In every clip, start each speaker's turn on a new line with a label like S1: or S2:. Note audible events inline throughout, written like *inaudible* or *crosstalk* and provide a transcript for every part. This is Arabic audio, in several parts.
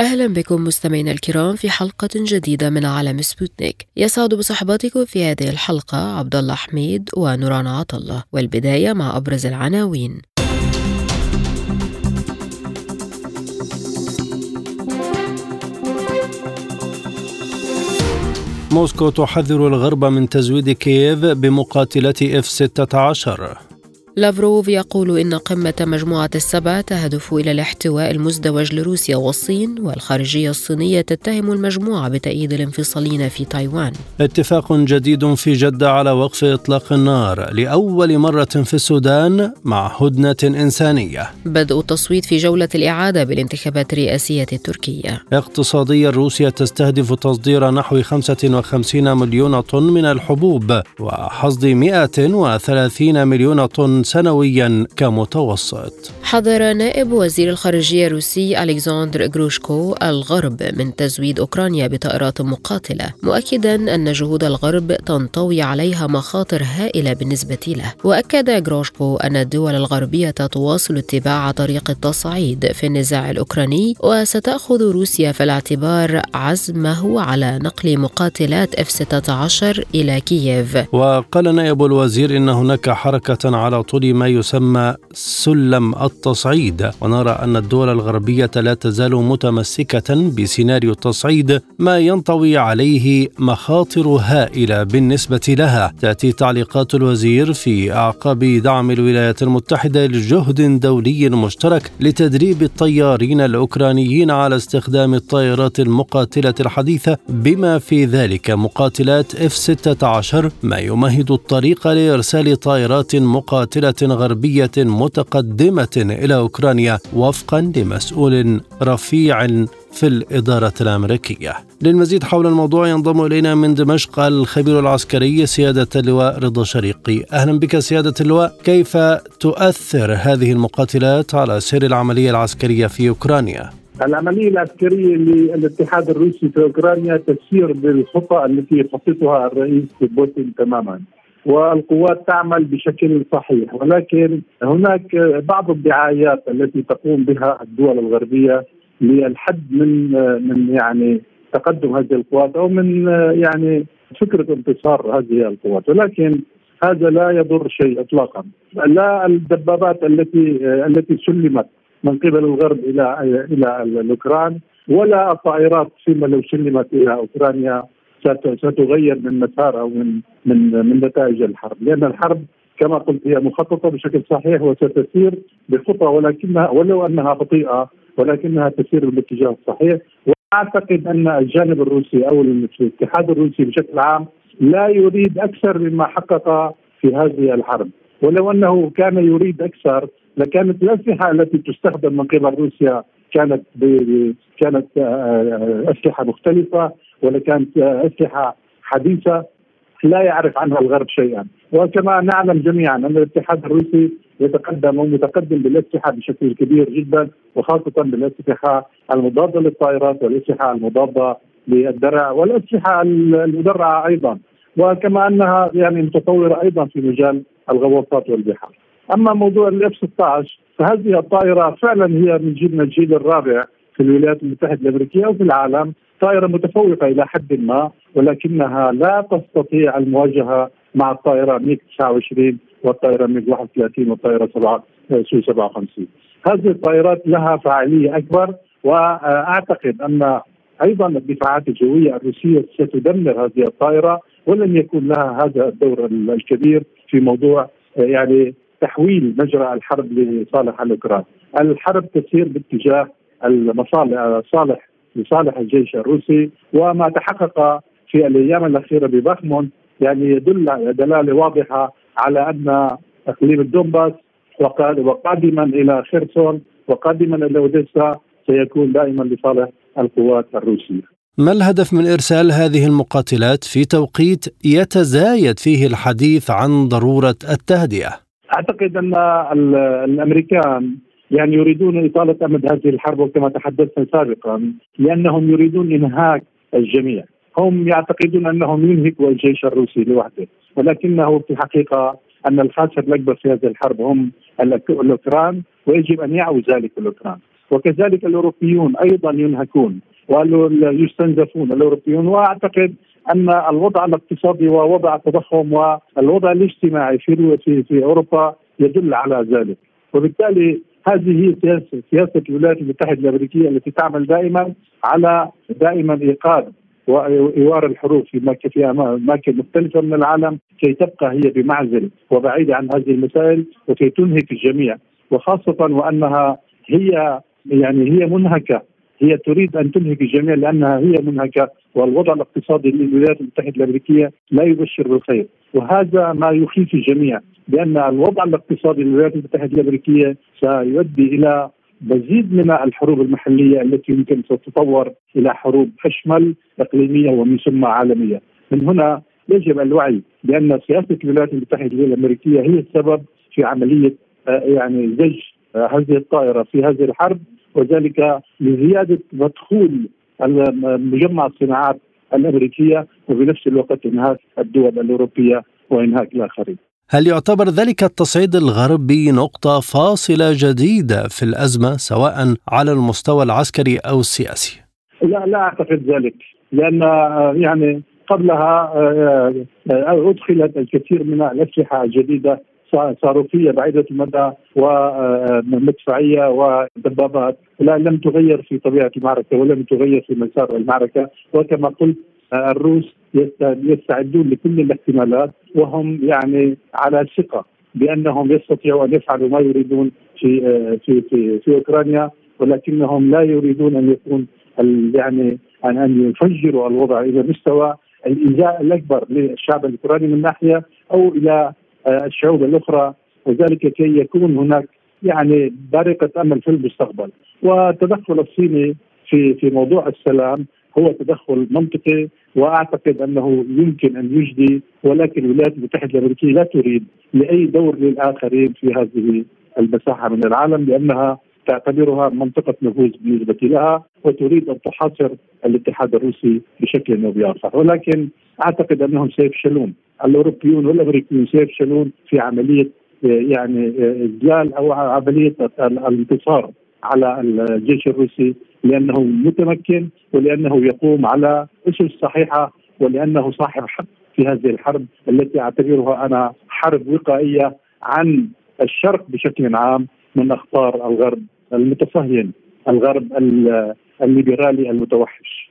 S1: أهلا بكم مستمعينا الكرام في حلقة جديدة من عالم سبوتنيك. يسعد بصحبتكم في هذه الحلقة عبد الله حميد ونوران عطلة والبداية مع أبرز العناوين.
S2: موسكو تحذر الغرب من تزويد كييف بمقاتلات إف 16
S1: لافروف يقول إن قمة مجموعة السبع تهدف إلى الاحتواء المزدوج لروسيا والصين والخارجية الصينية تتهم المجموعة بتأييد الانفصاليين في تايوان.
S2: اتفاق جديد في جدة على وقف إطلاق النار لأول مرة في السودان مع هدنة إنسانية.
S1: بدء التصويت في جولة الإعادة بالانتخابات الرئاسية التركية.
S2: اقتصاديا روسيا تستهدف تصدير نحو 55 مليون طن من الحبوب وحصد 130 مليون طن سنويا كمتوسط.
S1: حذر نائب وزير الخارجية الروسي ألكسندر غروشكو الغرب من تزويد أوكرانيا بطائرات مقاتلة مؤكدا أن جهود الغرب تنطوي عليها مخاطر هائلة بالنسبة له. وأكد غروشكو أن الدول الغربية تواصل اتباع طريق التصعيد في النزاع الأوكراني وستأخذ روسيا في الاعتبار عزمه على نقل مقاتلات F-16 إلى كييف.
S2: وقال نائب الوزير إن هناك حركة على طول ما يسمى سلم التصعيد. ونرى أن الدول الغربية لا تزال متمسكة بسيناريو التصعيد ما ينطوي عليه مخاطر هائلة بالنسبة لها. تأتي تعليقات الوزير في أعقاب دعم الولايات المتحدة لجهد دولي مشترك لتدريب الطيارين الأوكرانيين على استخدام الطائرات المقاتلة الحديثة بما في ذلك مقاتلات F-16 ما يمهد الطريق لإرسال طائرات مقاتلة غربية متقدمة إلى أوكرانيا وفقا لمسؤول رفيع في الإدارة الأمريكية. للمزيد حول الموضوع ينضم إلينا من دمشق الخبير العسكري سيادة اللواء رضا شريقي أهلا بك سيادة اللواء. كيف تؤثر هذه المقاتلات على سير العملية العسكرية في أوكرانيا؟
S3: العملية العسكرية للاتحاد الروسي في أوكرانيا تسير بالخطى التي خطتها الرئيس بوتين تماما. والقوات تعمل بشكل صحيح ولكن هناك بعض الدعايات التي تقوم بها الدول الغربية للحد من من يعني تقدم هذه القوات أو من يعني فكرة انتصار هذه القوات ولكن هذا لا يضر شيء اطلاقا. لا الدبابات التي التي سلمت من قبل الغرب إلى إلى الأوكران ولا الطائرات فيما لو سلمت إلى أوكرانيا ستغير من مسار أو من من من نتائج الحرب. لأن الحرب كما قلت هي مخططة بشكل صحيح وستسير بخطى ولكنها ولو أنها بطيئة ولكنها تسير بالاتجاه الصحيح وأعتقد أن الجانب الروسي أو الاتحاد الروسي بشكل عام لا يريد أكثر مما حقق في هذه الحرب. ولو أنه كان يريد أكثر لكانت الأسلحة التي تستخدم من قبل روسيا كانت كانت أسلحة مختلفة ولا كانت أسلحة حديثة. لا يعرف عنها الغرب شيئا. وكما نعلم جميعا أن الاتحاد الروسي يتقدم ومتقدم بالأسلحة بشكل كبير جدا وخاصة بالأسلحة المضادة للطائرات والأسلحة المضادة للدرع والأسلحة المدرعة أيضا. وكما أنها يعني متطورة أيضا في مجال الغواصات والبحار. أما موضوع الاف 16 فهذه الطائرة فعلا هي من جيل الجيل الرابع في الولايات المتحدة الأمريكية وفي العالم. طائرة متفوقة إلى حد ما ولكنها لا تستطيع المواجهة مع الطائرة ميج 29 والطائرة ميج 31 والطائرة 7 سو 57 هذه الطائرات لها فاعلية أكبر وأعتقد أن أيضا الدفاعات الجوية الروسية ستدمر هذه الطائرة ولن يكون لها هذا الدور الكبير في موضوع يعني تحويل مجرى الحرب لصالح الأوكران. الحرب تسير باتجاه المصالح صالح لصالح الجيش الروسي وما تحقق في الأيام الأخيرة ببخمون يعني يدل دلالة واضحة على أن إقليم الدومباس وقادما إلى خيرسون وقادما إلى أوديسا سيكون دائما لصالح القوات الروسية.
S2: ما الهدف من إرسال هذه المقاتلات في توقيت يتزايد فيه الحديث عن ضرورة التهدئة؟
S3: أعتقد أن الأمريكان يعني يريدون إطالة أمد هذه الحرب وكما تحدثنا سابقا لأنهم يريدون إنهاك الجميع. هم يعتقدون أنهم ينهكوا الجيش الروسي لوحده ولكنه في الحقيقة أن الخاسر الأكبر في هذه الحرب هم الأوكران ويجب أن يعوا ذلك الأوكران. وكذلك الأوروبيون أيضا ينهكون ويستنزفون الأوروبيون وأعتقد أن الوضع الاقتصادي ووضع التضخم والوضع الاجتماعي في في في أوروبا يدل على ذلك. وبالتالي هذه هي سياسه سياسة الولايات المتحدة الأمريكية التي تعمل دائما على دائما إيقاظ وإيوار الحروب في اماكن مختلفة من العالم كي تبقى هي بمعزل وبعيده عن هذه المسائل وكي تنهك الجميع. وخاصة وأنها هي يعني هي منهكة. هي تريد أن تنهك الجميع لأنها هي منهكة والوضع الاقتصادي للولايات المتحدة الأمريكية لا يبشر بالخير وهذا ما يخيف الجميع لأن الوضع الاقتصادي للولايات المتحدة الأمريكية سيؤدي إلى مزيد من الحروب المحلية التي يمكن ستتطور إلى حروب أشمل إقليمية ومن ثم عالمية. من هنا يجب الوعي بأن سياسة الولايات المتحدة الأمريكية هي السبب في عملية آه، يعني زج آه، هذه الطائرة في هذه الحرب وذلك لزيادة مدخول مجمع الصناعات الأمريكية وبنفس الوقت إنهاك الدول الأوروبية وإنهاك الآخرين.
S2: هل يعتبر ذلك التصعيد الغربي نقطة فاصلة جديدة في الأزمة سواء على المستوى العسكري أو السياسي؟
S3: لا لا أعتقد ذلك لأن يعني قبلها آه، آه، أدخلت الكثير من الأسلحة الجديدة صاروخية بعيدة المدى ومدفعيه ودبابات لا لم تغير في طبيعة المعركة ولم تغير في مسار المعركة. وكما قلت الروس يستعدون لكل الاحتمالات وهم يعني على ثقة بأنهم يستطيعوا أن يفعلوا ما يريدون في في في, في أوكرانيا ولكنهم لا يريدون أن يكون يعني أن أن يفجروا الوضع إلى مستوى الإيذاء الأكبر للشعب الأوكراني من ناحية أو إلى الشعوب الأخرى وذلك كي يكون هناك يعني بارقة أمل في المستقبل. والتدخل الصيني في في موضوع السلام هو تدخل منطقي وأعتقد أنه يمكن أن يجدي ولكن الولايات المتحدة الأمريكية لا تريد لأي دور للآخرين في هذه المساحة من العالم لأنها تعتبرها منطقة نفوذ بالنسبة لها وتريد أن تحاصر الاتحاد الروسي بشكل أو بآخر. ولكن أعتقد أنهم سيفشلون. الأوروبيون والأمريكيون سيفشلون في عملية يعني اذلال أو عملية الانتصار على الجيش الروسي؟ لأنه متمكن ولأنه يقوم على أسس صحيحة ولأنه صاحب حق في هذه الحرب التي أعتبرها أنا حرب وقائية عن الشرق بشكل عام من أخطار الغرب المتصهين الغرب الليبرالي المتوحش.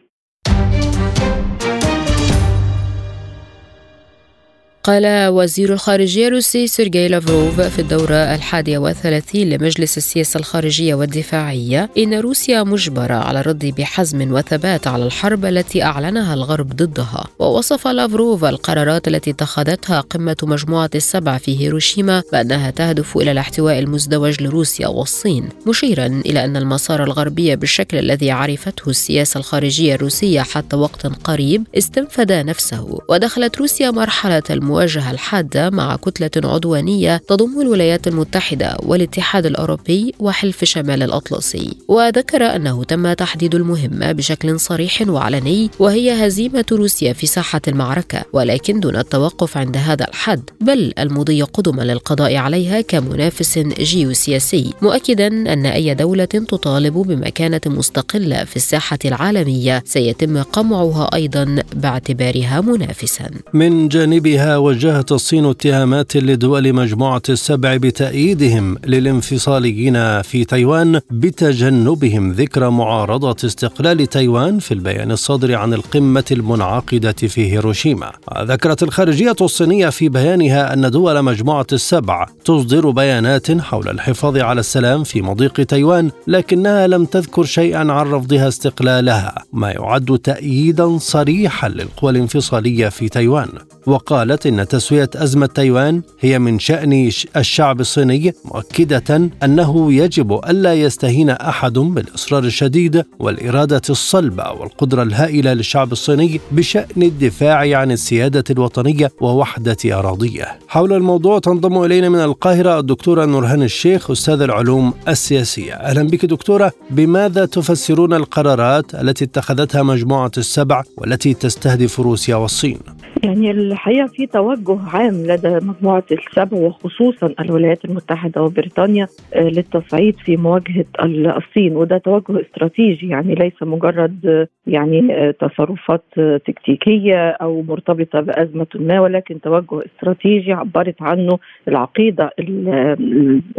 S1: قال وزير الخارجية الروسي سيرجي لافروف في الدورة الحادية والثلاثين لمجلس السياسة الخارجية والدفاعية إن روسيا مجبرة على الرد بحزم وثبات على الحرب التي أعلنها الغرب ضدها. ووصف لافروف القرارات التي اتخذتها قمة مجموعة السبع في هيروشيما بأنها تهدف إلى الاحتواء المزدوج لروسيا والصين مشيرا إلى أن المسار الغربي بالشكل الذي عرفته السياسة الخارجية الروسية حتى وقت قريب استنفد نفسه. ودخلت روسيا مرحلة المواجهة المواجهة الحادة مع كتلة عدوانية تضم الولايات المتحدة والاتحاد الأوروبي وحلف شمال الأطلسي. وذكر أنه تم تحديد المهمة بشكل صريح وعلني وهي هزيمة روسيا في ساحة المعركة ولكن دون التوقف عند هذا الحد بل المضي قدما للقضاء عليها كمنافس جيوسياسي مؤكدا أن أي دولة تطالب بمكانة مستقلة في الساحة العالمية سيتم قمعها أيضا باعتبارها منافسا.
S2: من جانبها وجهت الصين اتهامات لدول مجموعة السبع بتأييدهم للانفصاليين في تايوان بتجنبهم ذكر معارضة استقلال تايوان في البيان الصادر عن القمة المنعقدة في هيروشيما. ذكرت الخارجية الصينية في بيانها أن دول مجموعة السبع تصدر بيانات حول الحفاظ على السلام في مضيق تايوان لكنها لم تذكر شيئا عن رفضها استقلالها ما يعد تأييدا صريحا للقوى الانفصالية في تايوان. وقالت إن تسوية أزمة تايوان هي من شأن الشعب الصيني مؤكدة أنه يجب ألا يستهين أحد بالإصرار الشديد والإرادة الصلبة والقدرة الهائلة للشعب الصيني بشأن الدفاع عن السيادة الوطنية ووحدة أراضيه. حول الموضوع تنضم إلينا من القاهرة الدكتورة نورهان الشيخ أستاذ العلوم السياسية. أهلا بك دكتورة. بماذا تفسرون القرارات التي اتخذتها مجموعة السبع والتي تستهدف روسيا والصين؟
S4: يعني الحقيقة في توجه عام لدى مجموعة السبع وخصوصا الولايات المتحدة وبريطانيا آه، للتصعيد في مواجهة الصين. وده توجه استراتيجي يعني ليس مجرد آه، يعني آه، تصرفات تكتيكية أو مرتبطة بأزمة ما ولكن توجه استراتيجي عبرت عنه العقيدة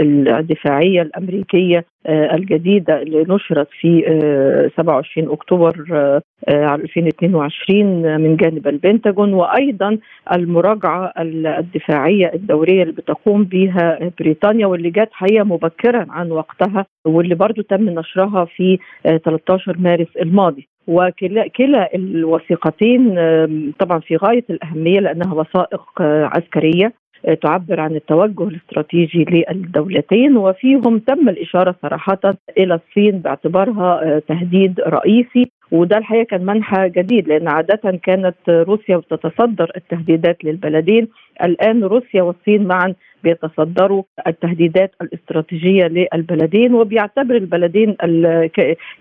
S4: الدفاعية الأمريكية الجديده اللي نشرت في 27 أكتوبر 2022 من جانب البنتاجون وأيضا المراجعة الدفاعية الدورية اللي بتقوم بها بريطانيا واللي جت حقيقة مبكرا عن وقتها واللي برضو تم نشرها في 13 مارس الماضي. وكلا كلا الوثيقتين طبعا في غاية الأهمية لأنها وثائق عسكرية. تعبر عن التوجه الاستراتيجي للدولتين وفيهم تم الإشارة صراحة إلى الصين باعتبارها تهديد رئيسي وده الحقيقة كان منحى جديد لأن عادة كانت روسيا بتتصدر التهديدات للبلدين الآن روسيا والصين معا بيتصدروا التهديدات الاستراتيجية للبلدين وبيعتبر البلدين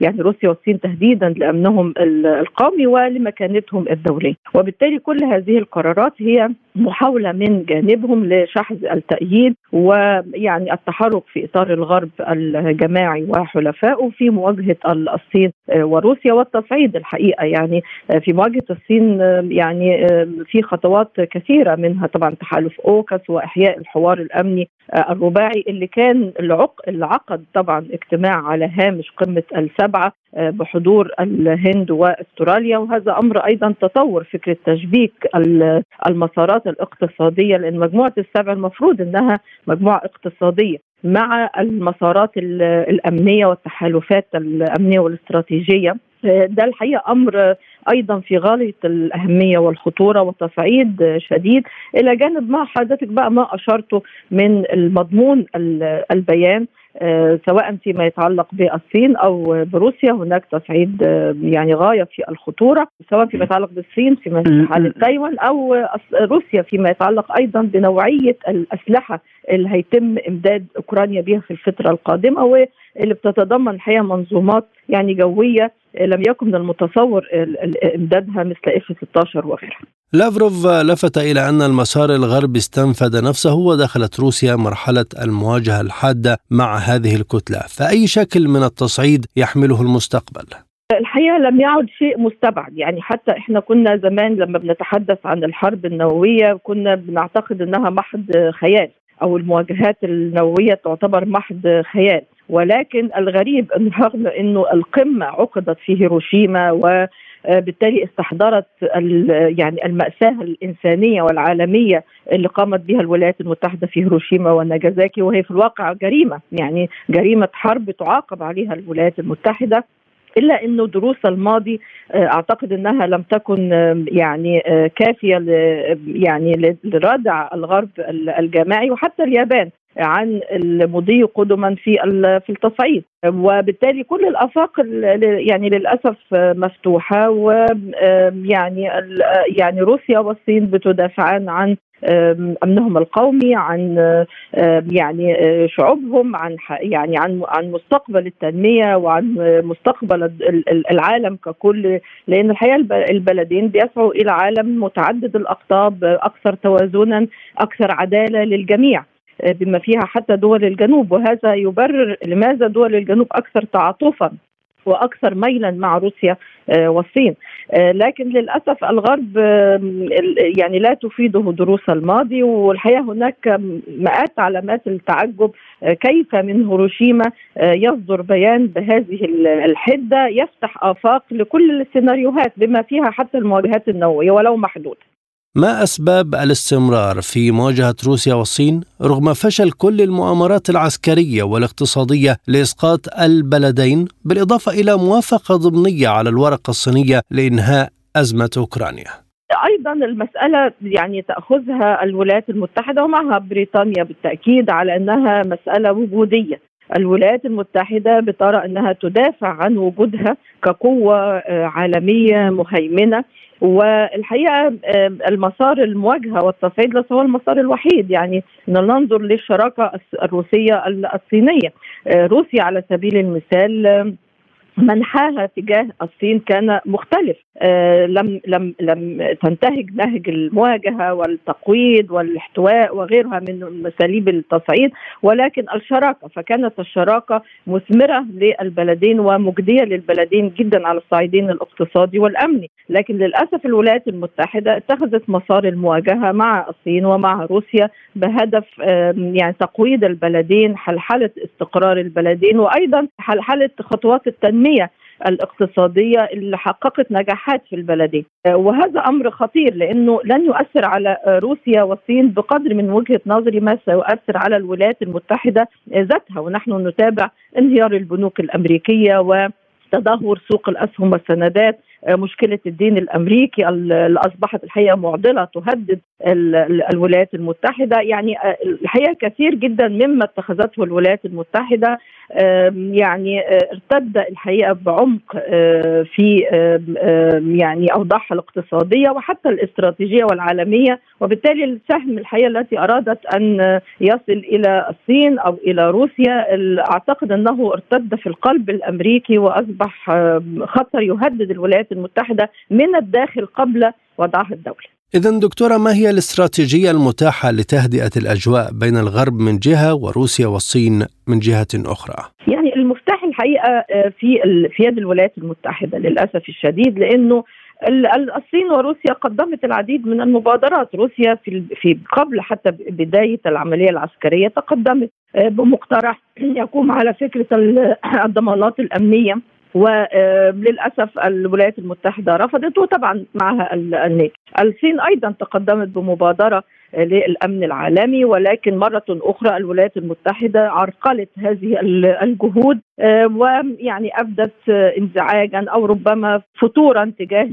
S4: يعني روسيا والصين تهديدا لامنهم القومي ولمكانتهم الدولية، وبالتالي كل هذه القرارات هي محاولة من جانبهم لشحذ التأييد ويعني التحرك في إطار الغرب الجماعي وحلفائه في مواجهة الصين وروسيا والتصعيد الحقيقة. يعني في مواجهة الصين يعني في خطوات كثيرة منها طبعا تحالف أوكس وإحياء الحوار الأمني الرباعي اللي كان اللي عقد طبعا اجتماع على هامش قمة السبعة. بحضور الهند واستراليا. وهذا أمر أيضا تطور فكرة تشبيك المسارات الاقتصادية لأن مجموعة السبع المفروض إنها مجموعة اقتصادية مع المسارات الأمنية والتحالفات الأمنية والاستراتيجية. ده الحقيقة أمر أيضا في غاية الأهمية والخطورة وتصعيد شديد. إلى جانب ما حضرتك بقى ما اشرته من المضمون البيان. آه، سواء فيما يتعلق بالصين أو بروسيا هناك تصعيد آه، يعني غاية في الخطورة سواء فيما يتعلق بالصين في حاله تايوان أو روسيا فيما يتعلق أيضا بنوعية الأسلحة اللي هيتم إمداد أوكرانيا بها في الفترة القادمة واللي بتتضمن الحقيقة منظومات يعني جوية لم يكن من المتصور إمدادها مثل إف 16 وغيرها.
S2: لافروف لفت إلى أن المسار الغربي استنفذ نفسه ودخلت روسيا مرحلة المواجهة الحادة مع هذه الكتلة، فأي شكل من التصعيد يحمله المستقبل؟
S4: الحقيقة لم يعد شيء مستبعد يعني حتى إحنا كنا زمان لما بنتحدث عن الحرب النووية كنا بنعتقد إنها محض خيال أو المواجهات النووية تعتبر محض خيال. ولكن الغريب إن رغم إنه القمة عقدت في هيروشيما و بالتالي استحضرت يعني المأساة الإنسانية والعالمية اللي قامت بها الولايات المتحدة في هيروشيما وناجازاكي وهي في الواقع جريمة. يعني جريمة حرب تعاقب عليها الولايات المتحدة. إلا إنه دروس الماضي آه، أعتقد إنها لم تكن يعني آه، كافية يعني لردع الغرب الجماعي وحتى اليابان عن المضي قدما في في التصعيد. وبالتالي كل الأفاق يعني للأسف مفتوحة ويعني يعني روسيا والصين بتدافعان عن أمنهم القومي عن يعني شعوبهم عن يعني عن عن مستقبل التنمية وعن مستقبل العالم ككل لأن الحقيقة البلدين بيسعوا إلى عالم متعدد الأقطاب أكثر توازنا أكثر عدالة للجميع بما فيها حتى دول الجنوب. وهذا يبرر لماذا دول الجنوب أكثر تعاطفا؟ وأكثر ميلا مع روسيا آه، والصين. آه، لكن للأسف الغرب يعني لا تفيده دروس الماضي والحقيقة هناك مئات علامات التعجب آه، كيف من هيروشيما يصدر بيان بهذه الحدة يفتح آفاق لكل السيناريوهات بما فيها حتى المواجهات النووية ولو محدوده
S2: ما أسباب الاستمرار في مواجهة روسيا والصين رغم فشل كل المؤامرات العسكرية والاقتصادية لإسقاط البلدين بالإضافة إلى موافقة ضمنية على الورقة الصينية لإنهاء أزمة أوكرانيا؟
S4: أيضا المسألة يعني تأخذها الولايات المتحدة ومعها بريطانيا بالتأكيد على أنها مسألة وجودية الولايات المتحدة بترى أنها تدافع عن وجودها كقوة آه، عالمية مهيمنة والحقيقة المسار المواجهة والتصعيد ليس هو المسار الوحيد. يعني ننظر للشراكة الروسية الصينية. آه، روسيا على سبيل المثال منحاها تجاه الصين كان مختلف. آه لم لم لم تنتهج نهج المواجهة والتقويض والاحتواء وغيرها من مساليب التصعيد ولكن الشراكة فكانت الشراكة مثمرة للبلدين ومجدية للبلدين جدا على الصعيدين الاقتصادي والأمني. لكن للأسف الولايات المتحدة اتخذت مسار المواجهة مع الصين ومع روسيا بهدف آه يعني تقويض البلدين حلحله استقرار البلدين وأيضا حلحله خطوات التنمية التنميه الاقتصادية اللي حققت نجاحات في البلدين آه، وهذا أمر خطير لأنه لن يؤثر على روسيا والصين بقدر من وجهة نظري ما سيؤثر على الولايات المتحدة ذاتها. ونحن نتابع انهيار البنوك الأمريكية و تدهور سوق الأسهم والسندات مشكلة الدين الأمريكي اللي أصبحت الحقيقة معضلة تهدد الولايات المتحدة. يعني آه، الحقيقة كثير جدا مما اتخذته الولايات المتحدة يعني آه، ارتد الحقيقة بعمق في يعني أوضاعها الاقتصادية وحتى الاستراتيجية والعالمية. وبالتالي السهم الحقيقة التي أرادت أن يصل إلى الصين أو إلى روسيا أعتقد أنه ارتد في القلب الأمريكي وأصبح خطر يهدد الولايات المتحدة من الداخل قبل وضعها الدولي.
S2: إذا دكتورة ما هي الاستراتيجية المتاحة لتهدئة الأجواء بين الغرب من جهة وروسيا والصين من جهة أخرى؟
S4: يعني المفتاح الحقيقة آه، في في يد الولايات المتحدة للأسف الشديد لأنه الصين وروسيا قدمت العديد من المبادرات روسيا في في قبل حتى بداية العملية العسكرية تقدمت آه، بمقترح يقوم على فكرة *coughs* الضمانات الأمنية وللأسف الولايات المتحدة رفضت وطبعا معها الناتو. الصين أيضا تقدمت بمبادرة للأمن العالمي ولكن مرة أخرى الولايات المتحدة عرقلت هذه الجهود ويعني أبدت انزعاجا أو ربما فتورا تجاه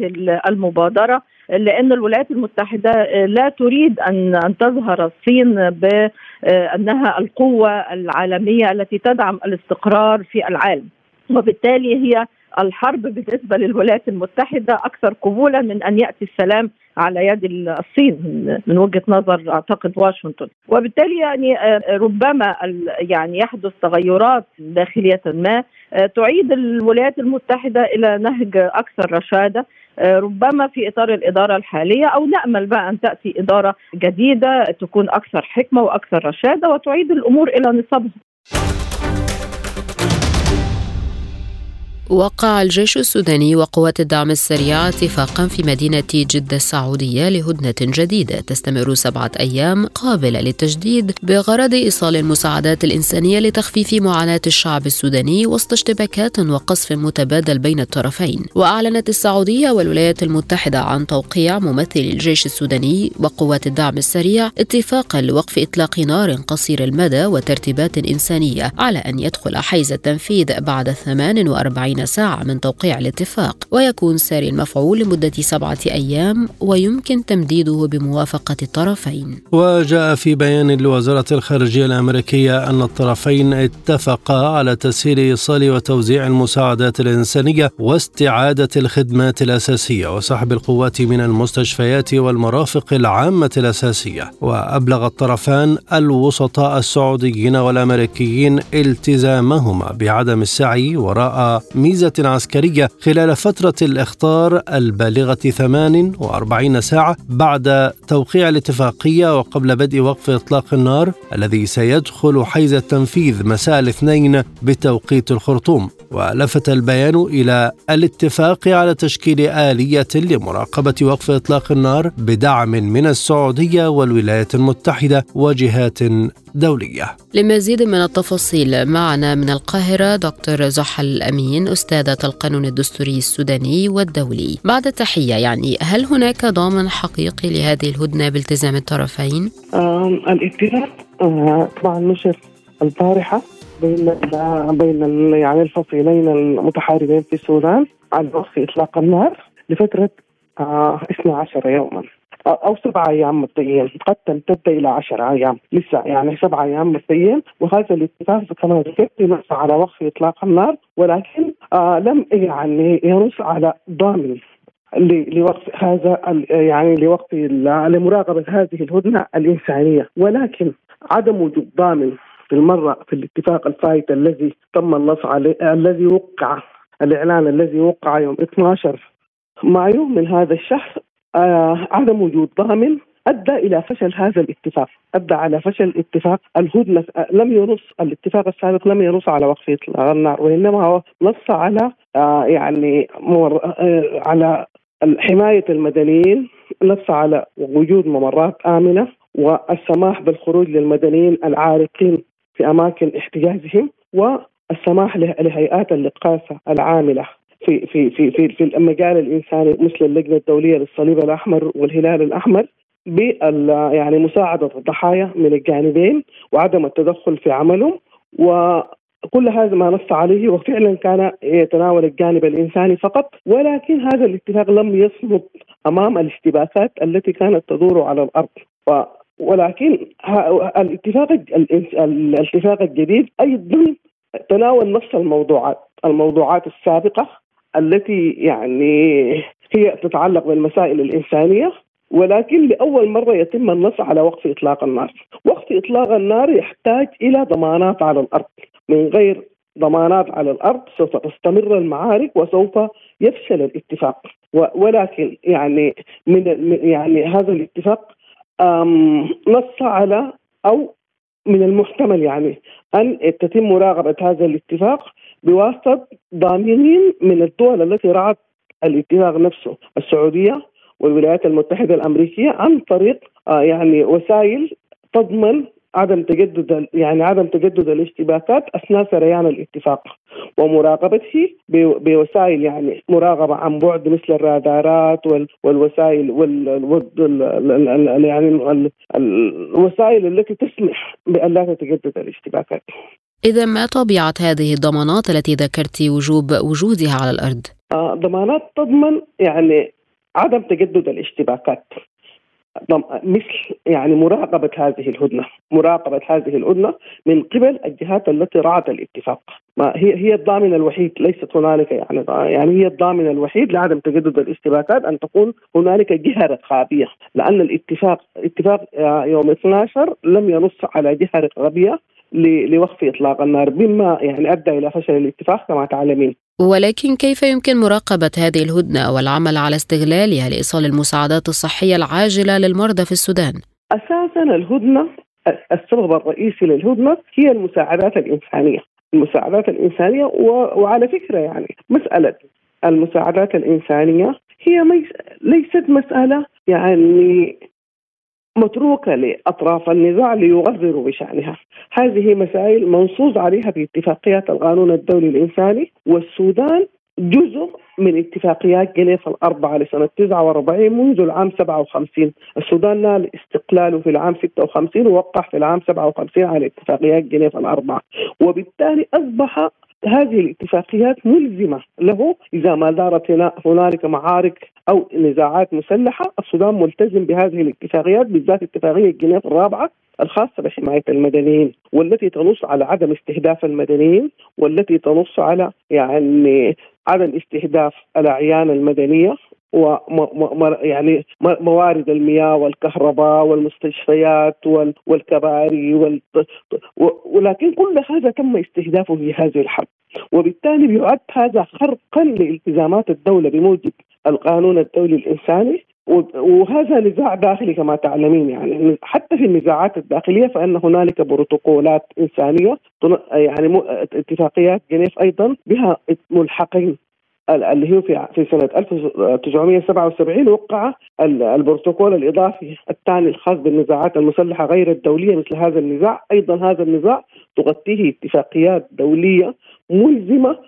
S4: المبادرة لأن الولايات المتحدة لا تريد ان أن تظهر الصين بأنها القوة العالمية التي تدعم الاستقرار في العالم وبالتالي هي الحرب بالنسبة للولايات المتحدة أكثر قبولا من أن يأتي السلام على يد الصين من وجهة نظر أعتقد واشنطن وبالتالي يعني آه، ربما يعني يحدث تغيرات داخلية ما آه، تعيد الولايات المتحدة إلى نهج أكثر رشادة آه، ربما في إطار الإدارة الحالية أو نأمل بقى أن تأتي إدارة جديدة تكون أكثر حكمة وأكثر رشادة وتعيد الأمور إلى نصابها.
S1: وقع الجيش السوداني وقوات الدعم السريع اتفاقا في مدينة جدة السعودية لهدنة جديدة. تستمر سبعة أيام قابلة للتجديد بغرض إيصال المساعدات الإنسانية لتخفيف معاناة الشعب السوداني وسط اشتباكات وقصف متبادل بين الطرفين. وأعلنت السعودية والولايات المتحدة عن توقيع ممثل الجيش السوداني وقوات الدعم السريع اتفاقا لوقف إطلاق نار قصير المدى وترتيبات إنسانية على أن يدخل حيز التنفيذ بعد 48 40 ساعة من توقيع الاتفاق ويكون ساري المفعول لمدة سبعة أيام ويمكن تمديده بموافقة الطرفين.
S2: وجاء في بيان لوزارة الخارجية الأمريكية أن الطرفين اتفقا على تسهيل إيصال وتوزيع المساعدات الإنسانية واستعادة الخدمات الأساسية وسحب القوات من المستشفيات والمرافق العامة الأساسية. وأبلغ الطرفان الوسطاء السعوديين والأمريكيين التزامهما بعدم السعي وراء ميزة عسكرية خلال فترة الإخطار البالغة 48 ساعة بعد توقيع الاتفاقية وقبل بدء وقف إطلاق النار الذي سيدخل حيز التنفيذ مساء الاثنين بتوقيت الخرطوم. ولفت البيان إلى الاتفاق على تشكيل آلية لمراقبة وقف إطلاق النار بدعم من السعودية والولايات المتحدة وجهات دولية.
S1: لمزيد من التفاصيل معنا من القاهرة دكتور زحل الأمين أستاذة القانون الدستوري السوداني والدولي. بعد التحية يعني هل هناك ضامن حقيقي لهذه الهدنة بالتزام الطرفين؟
S5: الاتفاق آه، طبعا نشر البارحة بين بين يعني الفصيلين المتحاربين في السودان على وقف إطلاق النار لفترة آه 12 يوما. أو سبعة أيام مبدئيا قد تمتد إلى 10 أيام. لسه يعني سبعة أيام مبدئيا وهذا الاتفاق كما ذكرت نص على وقف إطلاق النار ولكن آه لم يعني ينص على ضامن لوقف هذا يعني لوقف لمراقبة هذه الهدنة الإنسانية. ولكن عدم وجود ضامن في المرة في الاتفاق الفايت الذي تم النص عليه الذي وقع الإعلان الذي وقع يوم 12 مايو من هذا الشهر آه عدم وجود ضامن أدى إلى فشل هذا الاتفاق، أدى على فشل الاتفاق الهدنة لم ينص الاتفاق السابق لم ينص على وقف إطلاق النار وإنما هو نص على آه يعني مر آه على حماية المدنيين، نص على وجود ممرات آمنة والسماح بالخروج للمدنيين العارقين في أماكن احتجازهم والسماح لهيئات الاقاصه العاملة. في في في في, في المجال الإنساني مثل اللجنة الدولية للصليب الأحمر والهلال الأحمر بال يعني مساعدة الضحايا من الجانبين وعدم التدخل في عملهم وكل هذا ما نص عليه وفعلا كان يتناول الجانب الإنساني فقط. ولكن هذا الاتفاق لم يصمد أمام الاشتباكات التي كانت تدور على الأرض. ولكن الاتفاق الاتفاق الجديد أيضا تناول نفس الموضوعات الموضوعات السابقة التي يعني هي تتعلق بالمسائل الإنسانية ولكن لأول مرة يتم النص على وقف إطلاق النار. وقف إطلاق النار يحتاج إلى ضمانات على الأرض من غير ضمانات على الأرض سوف تستمر المعارك وسوف يفشل الاتفاق ولكن يعني من يعني هذا الاتفاق نص على أو من المحتمل يعني أن تتم مراقبة هذا الاتفاق بواسطة ضامنين من الدول التي رعت الاتفاق نفسه السعودية والولايات المتحدة الأمريكية عن طريق آه، يعني وسائل تضمن عدم تجدد يعني عدم تجدد الاشتباكات أثناء سريان الاتفاق ومراقبته بوسائل يعني مراقبة عن بعد مثل الرادارات والوسائل وال يعني الوسائل التي تسمح بأن لا تتجدد الاشتباكات.
S1: إذا ما طبيعة هذه الضمانات التي ذكرت وجوب وجودها على الأرض؟
S5: آه ضمانات تضمن يعني عدم تجدد الاشتباكات مثل يعني مراقبة هذه الهدنة مراقبة هذه الهدنة من قبل الجهات التي رعت الاتفاق ما هي هي الضامن الوحيد ليست هنالك يعني يعني هي الضامن الوحيد لعدم تجدد الاشتباكات أن تكون هنالك جهة رقابية لأن الاتفاق اتفاق يوم 12 لم ينص على جهة رقابية لوقف إطلاق النار مما يعني أدى إلى فشل الاتفاق كما تعلمين
S1: ولكن كيف يمكن مراقبة هذه الهدنة والعمل على استغلالها لإيصال المساعدات الصحية العاجلة للمرضى في السودان؟
S5: أساسا الهدنة السبب الرئيسي للهدنة هي المساعدات الإنسانية المساعدات الإنسانية وعلى فكرة يعني مسألة المساعدات الإنسانية هي ليست مسألة يعني متروكة لأطراف النزاع ليغرروا بشأنها. هذه مسائل منصوص عليها في اتفاقيات القانون الدولي الإنساني والسودان جزء من اتفاقيات جنيف الأربعة لسنة 49 منذ العام 57 السودان نال استقلاله في العام 56 ووقع في العام 57 على اتفاقيات جنيف الأربعة. وبالتالي أصبح هذه الاتفاقيات ملزمة له إذا ما دارت هنالك معارك أو نزاعات مسلحة. السودان ملتزم بهذه الاتفاقيات بالذات اتفاقية جنيف الرابعة الخاصة بحماية المدنيين والتي تنص على عدم استهداف المدنيين والتي تنص على يعني عدم استهداف الأعيان المدنية. يعني موارد المياه والكهرباء والمستشفيات والكباري وال... ولكن كل هذا تم استهدافه في هذه الحرب. وبالتالي يعد هذا خرقا لالتزامات الدولة بموجب القانون الدولي الإنساني. وهذا نزاع داخلي كما تعلمين يعني. حتى في النزاعات الداخلية فإن هنالك بروتوكولات إنسانية يعني اتفاقيات جنيف أيضا بها ملحقين. اللي هو في في سنة 1977 وقع البروتوكول الإضافي الثاني الخاص بالنزاعات المسلحة غير الدولية مثل هذا النزاع، أيضا هذا النزاع تغطيه اتفاقيات دولية ملزمة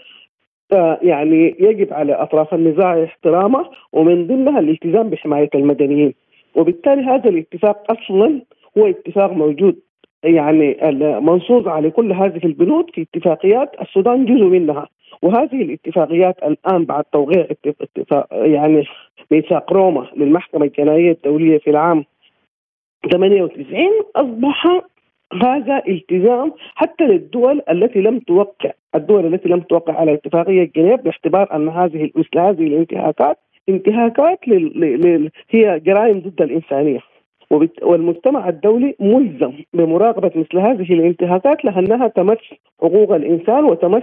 S5: آه، يعني يجب على أطراف النزاع احترامه ومن ضمنها الالتزام بحماية المدنيين، وبالتالي هذا الاتفاق أصلا هو اتفاق موجود. يعني منصوص على كل هذه البنود في اتفاقيات السودان جزء منها. وهذه الاتفاقيات الآن بعد توقيع اتفاق يعني ميثاق روما للمحكمة الجنائية الدولية في العام 98 أصبح هذا التزام حتى للدول التي لم توقع الدول التي لم توقع على اتفاقية جنيف باعتبار أن هذه هذه الانتهاكات انتهاكات لل... لل... هي جرائم ضد الإنسانية. والمجتمع الدولي ملزم بمراقبة مثل هذه الانتهاكات لأنها تمس حقوق الإنسان وتمس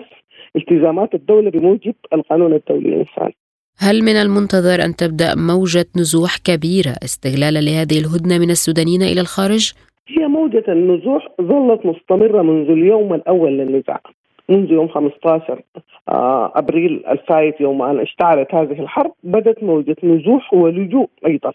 S5: التزامات الدولة بموجب القانون الدولي الإنساني
S1: هل من المنتظر أن تبدأ موجة نزوح كبيرة استغلالا لهذه الهدنة من السودانيين إلى الخارج؟
S5: هي موجة النزوح ظلت مستمرة منذ اليوم الأول للنزاع. منذ يوم 15 آه، أبريل الفائت يوم أن اشتعلت هذه الحرب بدات موجة نزوح ولجوء أيضا.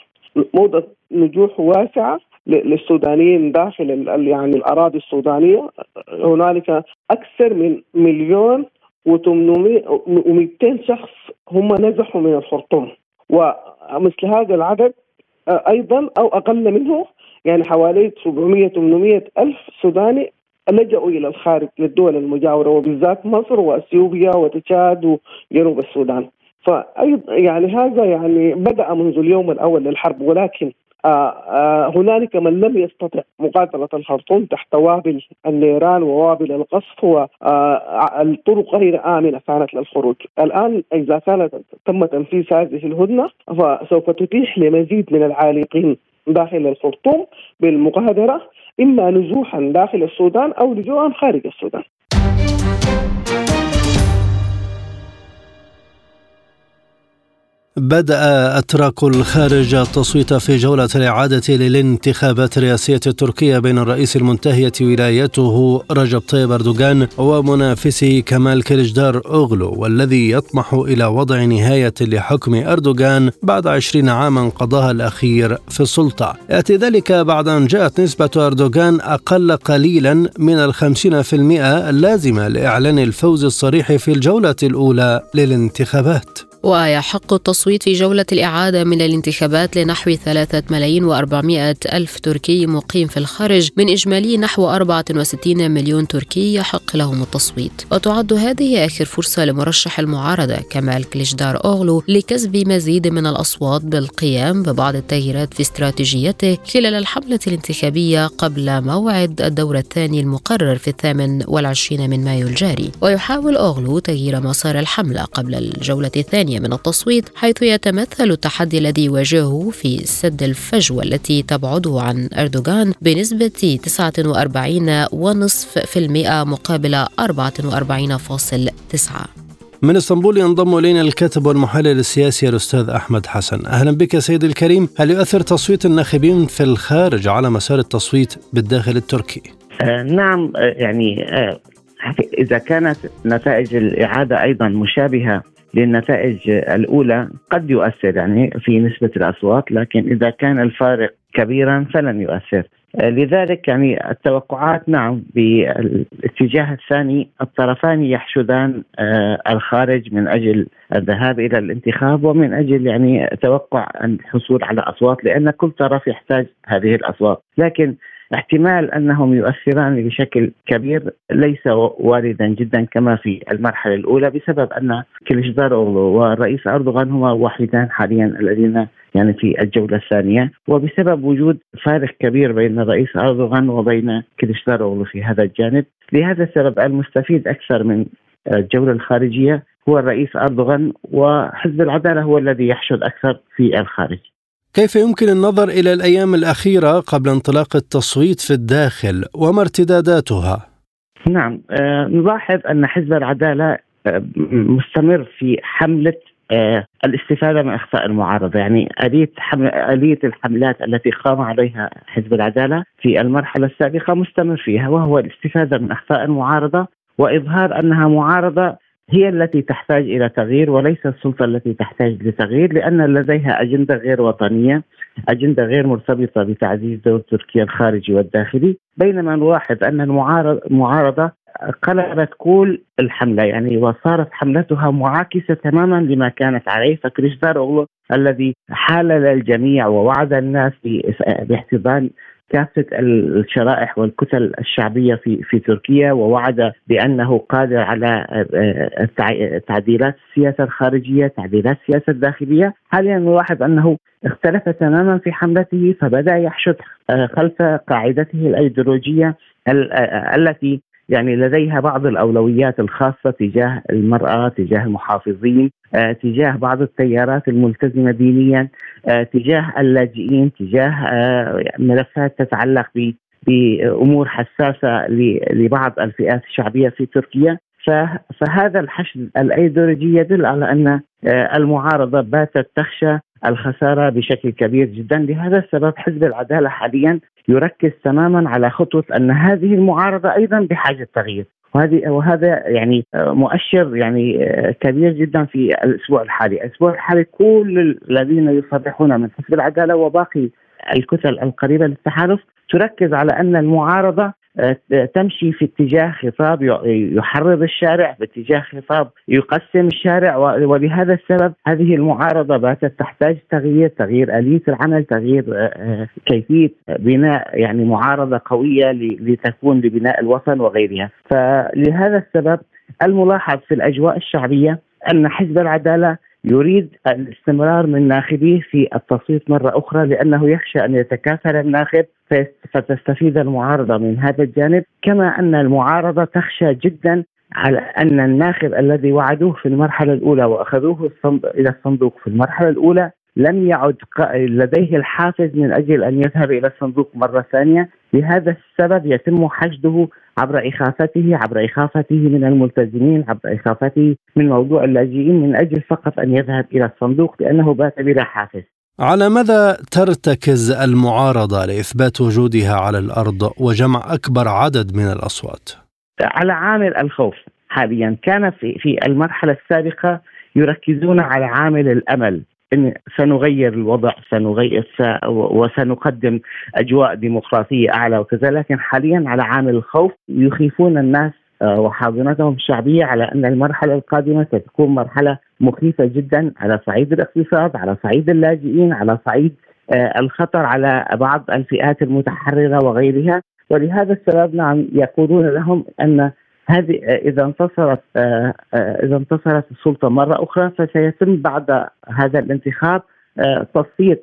S5: موجه نزوح واسعة للسودانيين داخل يعني الأراضي السودانية هنالك أكثر من مليون و800 و200 شخص هم نزحوا من الخرطوم ومثل هذا العدد أيضا أو أقل منه يعني حوالي 700 800 ألف سوداني لجأوا إلى الخارج للدول المجاورة وبالذات مصر وإثيوبيا وتشاد وجنوب السودان. فايضا يعني هذا يعني بدأ منذ اليوم الأول للحرب ولكن آه آه هنالك من لم يستطع مقاتلة الخرطوم تحت وابل النيران ووابل القصف والطرق آه غير آمنة كانت للخروج. الآن إذا كانت تم تنفيذ هذه الهدنة فسوف تتيح لمزيد من العالقين داخل الخرطوم بالمغادرة إما نزوحا داخل السودان أو لجوءا خارج السودان.
S2: بدأ أتراك الخارج التصويت في جولة الإعادة للانتخابات الرئاسية التركية بين الرئيس المنتهية ولايته رجب طيب أردوغان ومنافسه كمال كليجدار أوغلو والذي يطمح إلى وضع نهاية لحكم أردوغان بعد عشرين عاما قضاها الأخير في السلطة. يأتي ذلك بعد أن جاءت نسبة أردوغان أقل قليلا من الخمسين في المئة اللازمة لإعلان الفوز الصريح في الجولة الأولى للانتخابات.
S1: ويحق التصويت في جولة الإعادة من الانتخابات لنحو ثلاثة ملايين وأربعمائة ألف تركي مقيم في الخارج من إجمالي نحو 64 مليون تركي يحق لهم التصويت. وتعد هذه آخر فرصة لمرشح المعارضة كمال كليشدار أوغلو لكسب مزيد من الأصوات بالقيام ببعض التغييرات في استراتيجيته خلال الحملة الانتخابية قبل موعد الدور الثاني المقرر في الثامن والعشرين من مايو الجاري. ويحاول أوغلو تغيير مسار الحملة قبل الجولة الثانية. الثانية من التصويت حيث يتمثل التحدي الذي يواجهه في سد الفجوة التي تبعده عن أردوغان بنسبة 49.5% مقابل 44.9
S2: من إسطنبول ينضم إلينا الكاتب والمحلل السياسي الأستاذ أحمد حسن. أهلا بك سيدي الكريم. هل يؤثر تصويت الناخبين في الخارج على مسار التصويت بالداخل التركي؟
S6: آه نعم آه يعني آه إذا كانت نتائج الإعادة أيضا مشابهة للنتائج الأولى قد يؤثر يعني في نسبة الأصوات لكن إذا كان الفارق كبيرا فلن يؤثر. لذلك يعني التوقعات نعم بالاتجاه الثاني الطرفان يحشدان آه، الخارج من أجل الذهاب إلى الانتخاب ومن أجل يعني توقع الحصول على أصوات لأن كل طرف يحتاج هذه الأصوات. لكن احتمال أنهم يؤثران بشكل كبير ليس واردا جدا كما في المرحلة الأولى بسبب أن كليشدار والرئيس أردوغان هما واحدان حاليا الذين يعني في الجولة الثانية وبسبب وجود فارق كبير بين الرئيس أردوغان وبين كليشدار في هذا الجانب لهذا السبب المستفيد أكثر من الجولة الخارجية هو الرئيس أردوغان وحزب العدالة هو الذي يحشد أكثر في الخارج.
S2: كيف يمكن النظر إلى الأيام الأخيرة قبل انطلاق التصويت في الداخل وما ارتداداتها؟
S6: نعم آه نلاحظ أن حزب العدالة آه مستمر في حملة آه الاستفادة من اخطاء المعارضة، يعني اليه اليه الحملات التي قام عليها حزب العدالة في المرحلة السابقة مستمر فيها وهو الاستفادة من اخطاء المعارضة وإظهار أنها معارضة هي التي تحتاج إلى تغيير وليس السلطة التي تحتاج لتغيير لأن لديها أجندة غير وطنية، أجندة غير مرتبطة بتعزيز دور تركيا الخارجي والداخلي، بينما نلاحظ أن المعارضة قلبت كل الحملة يعني وصارت حملتها معاكسة تماما لما كانت عليه فكريستار اوغلو الذي حالل الجميع ووعد الناس باحتضان كافة الشرائح والكتل الشعبية في في تركيا ووعد بأنه قادر على تعديلات السياسة الخارجية، تعديلات السياسة الداخلية، حاليا نلاحظ أنه اختلف تماما في حملته فبدأ يحشد خلف قاعدته الأيديولوجية التي يعني لديها بعض الأولويات الخاصة تجاه المرأة، تجاه المحافظين، آه، تجاه بعض التيارات الملتزمة دينيا، آه، تجاه اللاجئين، تجاه آه، ملفات تتعلق بأمور حساسة لبعض الفئات الشعبية في تركيا، فهذا الحشد الأيديولوجي يدل على أن المعارضة باتت تخشى الخسارة بشكل كبير جدا، لهذا السبب حزب العدالة حاليا يركز تماما على خطوة أن هذه المعارضة أيضا بحاجة تغيير. وهذه وهذا يعني مؤشر يعني كبير جدا في الأسبوع الحالي، الأسبوع الحالي كل الذين يصرحون من حزب العدالة وباقي الكتل القريبة للتحالف تركز على أن المعارضة آه، تمشي في اتجاه خطاب يحرض الشارع باتجاه خطاب يقسم الشارع ولهذا السبب هذه المعارضة باتت تحتاج تغيير تغيير آلية العمل تغيير آه، آه، كيفية بناء يعني معارضة قوية لتكون لبناء الوطن وغيرها. فلهذا السبب الملاحظ في الأجواء الشعبية أن حزب العدالة يريد الاستمرار من ناخبيه في التصويت مرة أخرى لأنه يخشى أن يتكاثر الناخب فتستفيد المعارضة من هذا الجانب. كما أن المعارضة تخشى جدا على أن الناخب الذي وعدوه في المرحلة الأولى وأخذوه إلى الصندوق في المرحلة الأولى لم يعد لديه الحافز من أجل أن يذهب إلى الصندوق مرة ثانية، لهذا السبب يتم حشده عبر إخافته، عبر إخافته من الملتزمين، عبر إخافته من موضوع اللاجئين من أجل فقط أن يذهب إلى الصندوق لأنه بات بلا حافز.
S2: على ماذا ترتكز المعارضة لإثبات وجودها على الأرض وجمع أكبر عدد من الأصوات؟
S6: على عامل الخوف حاليا كان في في المرحلة السابقة يركزون على عامل الأمل إن سنغير الوضع سنغير وسنقدم أجواء ديمقراطية أعلى وكذا لكن حاليا على عامل الخوف يخيفون الناس آه، وحاضنتهم الشعبية على أن المرحلة القادمة ستكون مرحلة مخيفة جدا على صعيد الاقتصاد، على صعيد اللاجئين، على صعيد آه، الخطر على بعض الفئات المتحررة وغيرها، ولهذا السبب نعم يقولون لهم أن هذه إذا انتصرت آه، آه، إذا انتصرت السلطة مرة أخرى فسيتم بعد هذا الانتخاب آه، تصفية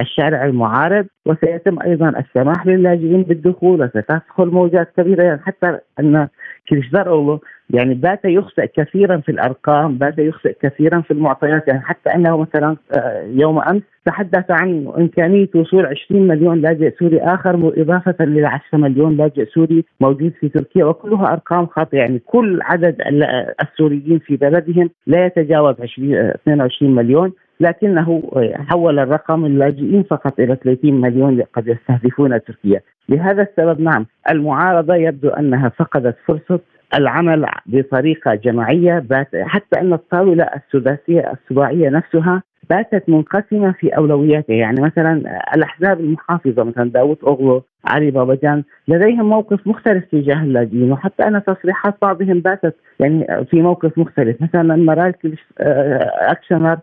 S6: الشارع المعارض وسيتم أيضا السماح للاجئين بالدخول وستدخل موجات كبيرة يعني حتى أن كليشدار يعني بات يخطئ كثيرا في الأرقام، بات يخطئ كثيرا في المعطيات يعني حتى إنه مثلا يوم أمس تحدث عن إمكانية وصول 20 مليون لاجئ سوري آخر إضافة إلى 10 مليون لاجئ سوري موجود في تركيا وكلها أرقام خاطئة. يعني كل عدد السوريين في بلدهم لا يتجاوز 20 22 مليون. لكنه حول الرقم اللاجئين فقط إلى 30 مليون قد يستهدفون تركيا، لهذا السبب نعم المعارضة يبدو أنها فقدت فرصة العمل بطريقة جماعية حتى أن الطاولة السداسيه السباعيه نفسها باتت منقسمة في أولوياتها. يعني مثلا الأحزاب المحافظة مثلا داوود أوغلو علي باباجان لديهم موقف مختلف تجاه اللاجئين وحتى أن تصريحات بعضهم باتت يعني في موقف مختلف. مثلا مرال آه، أكشنر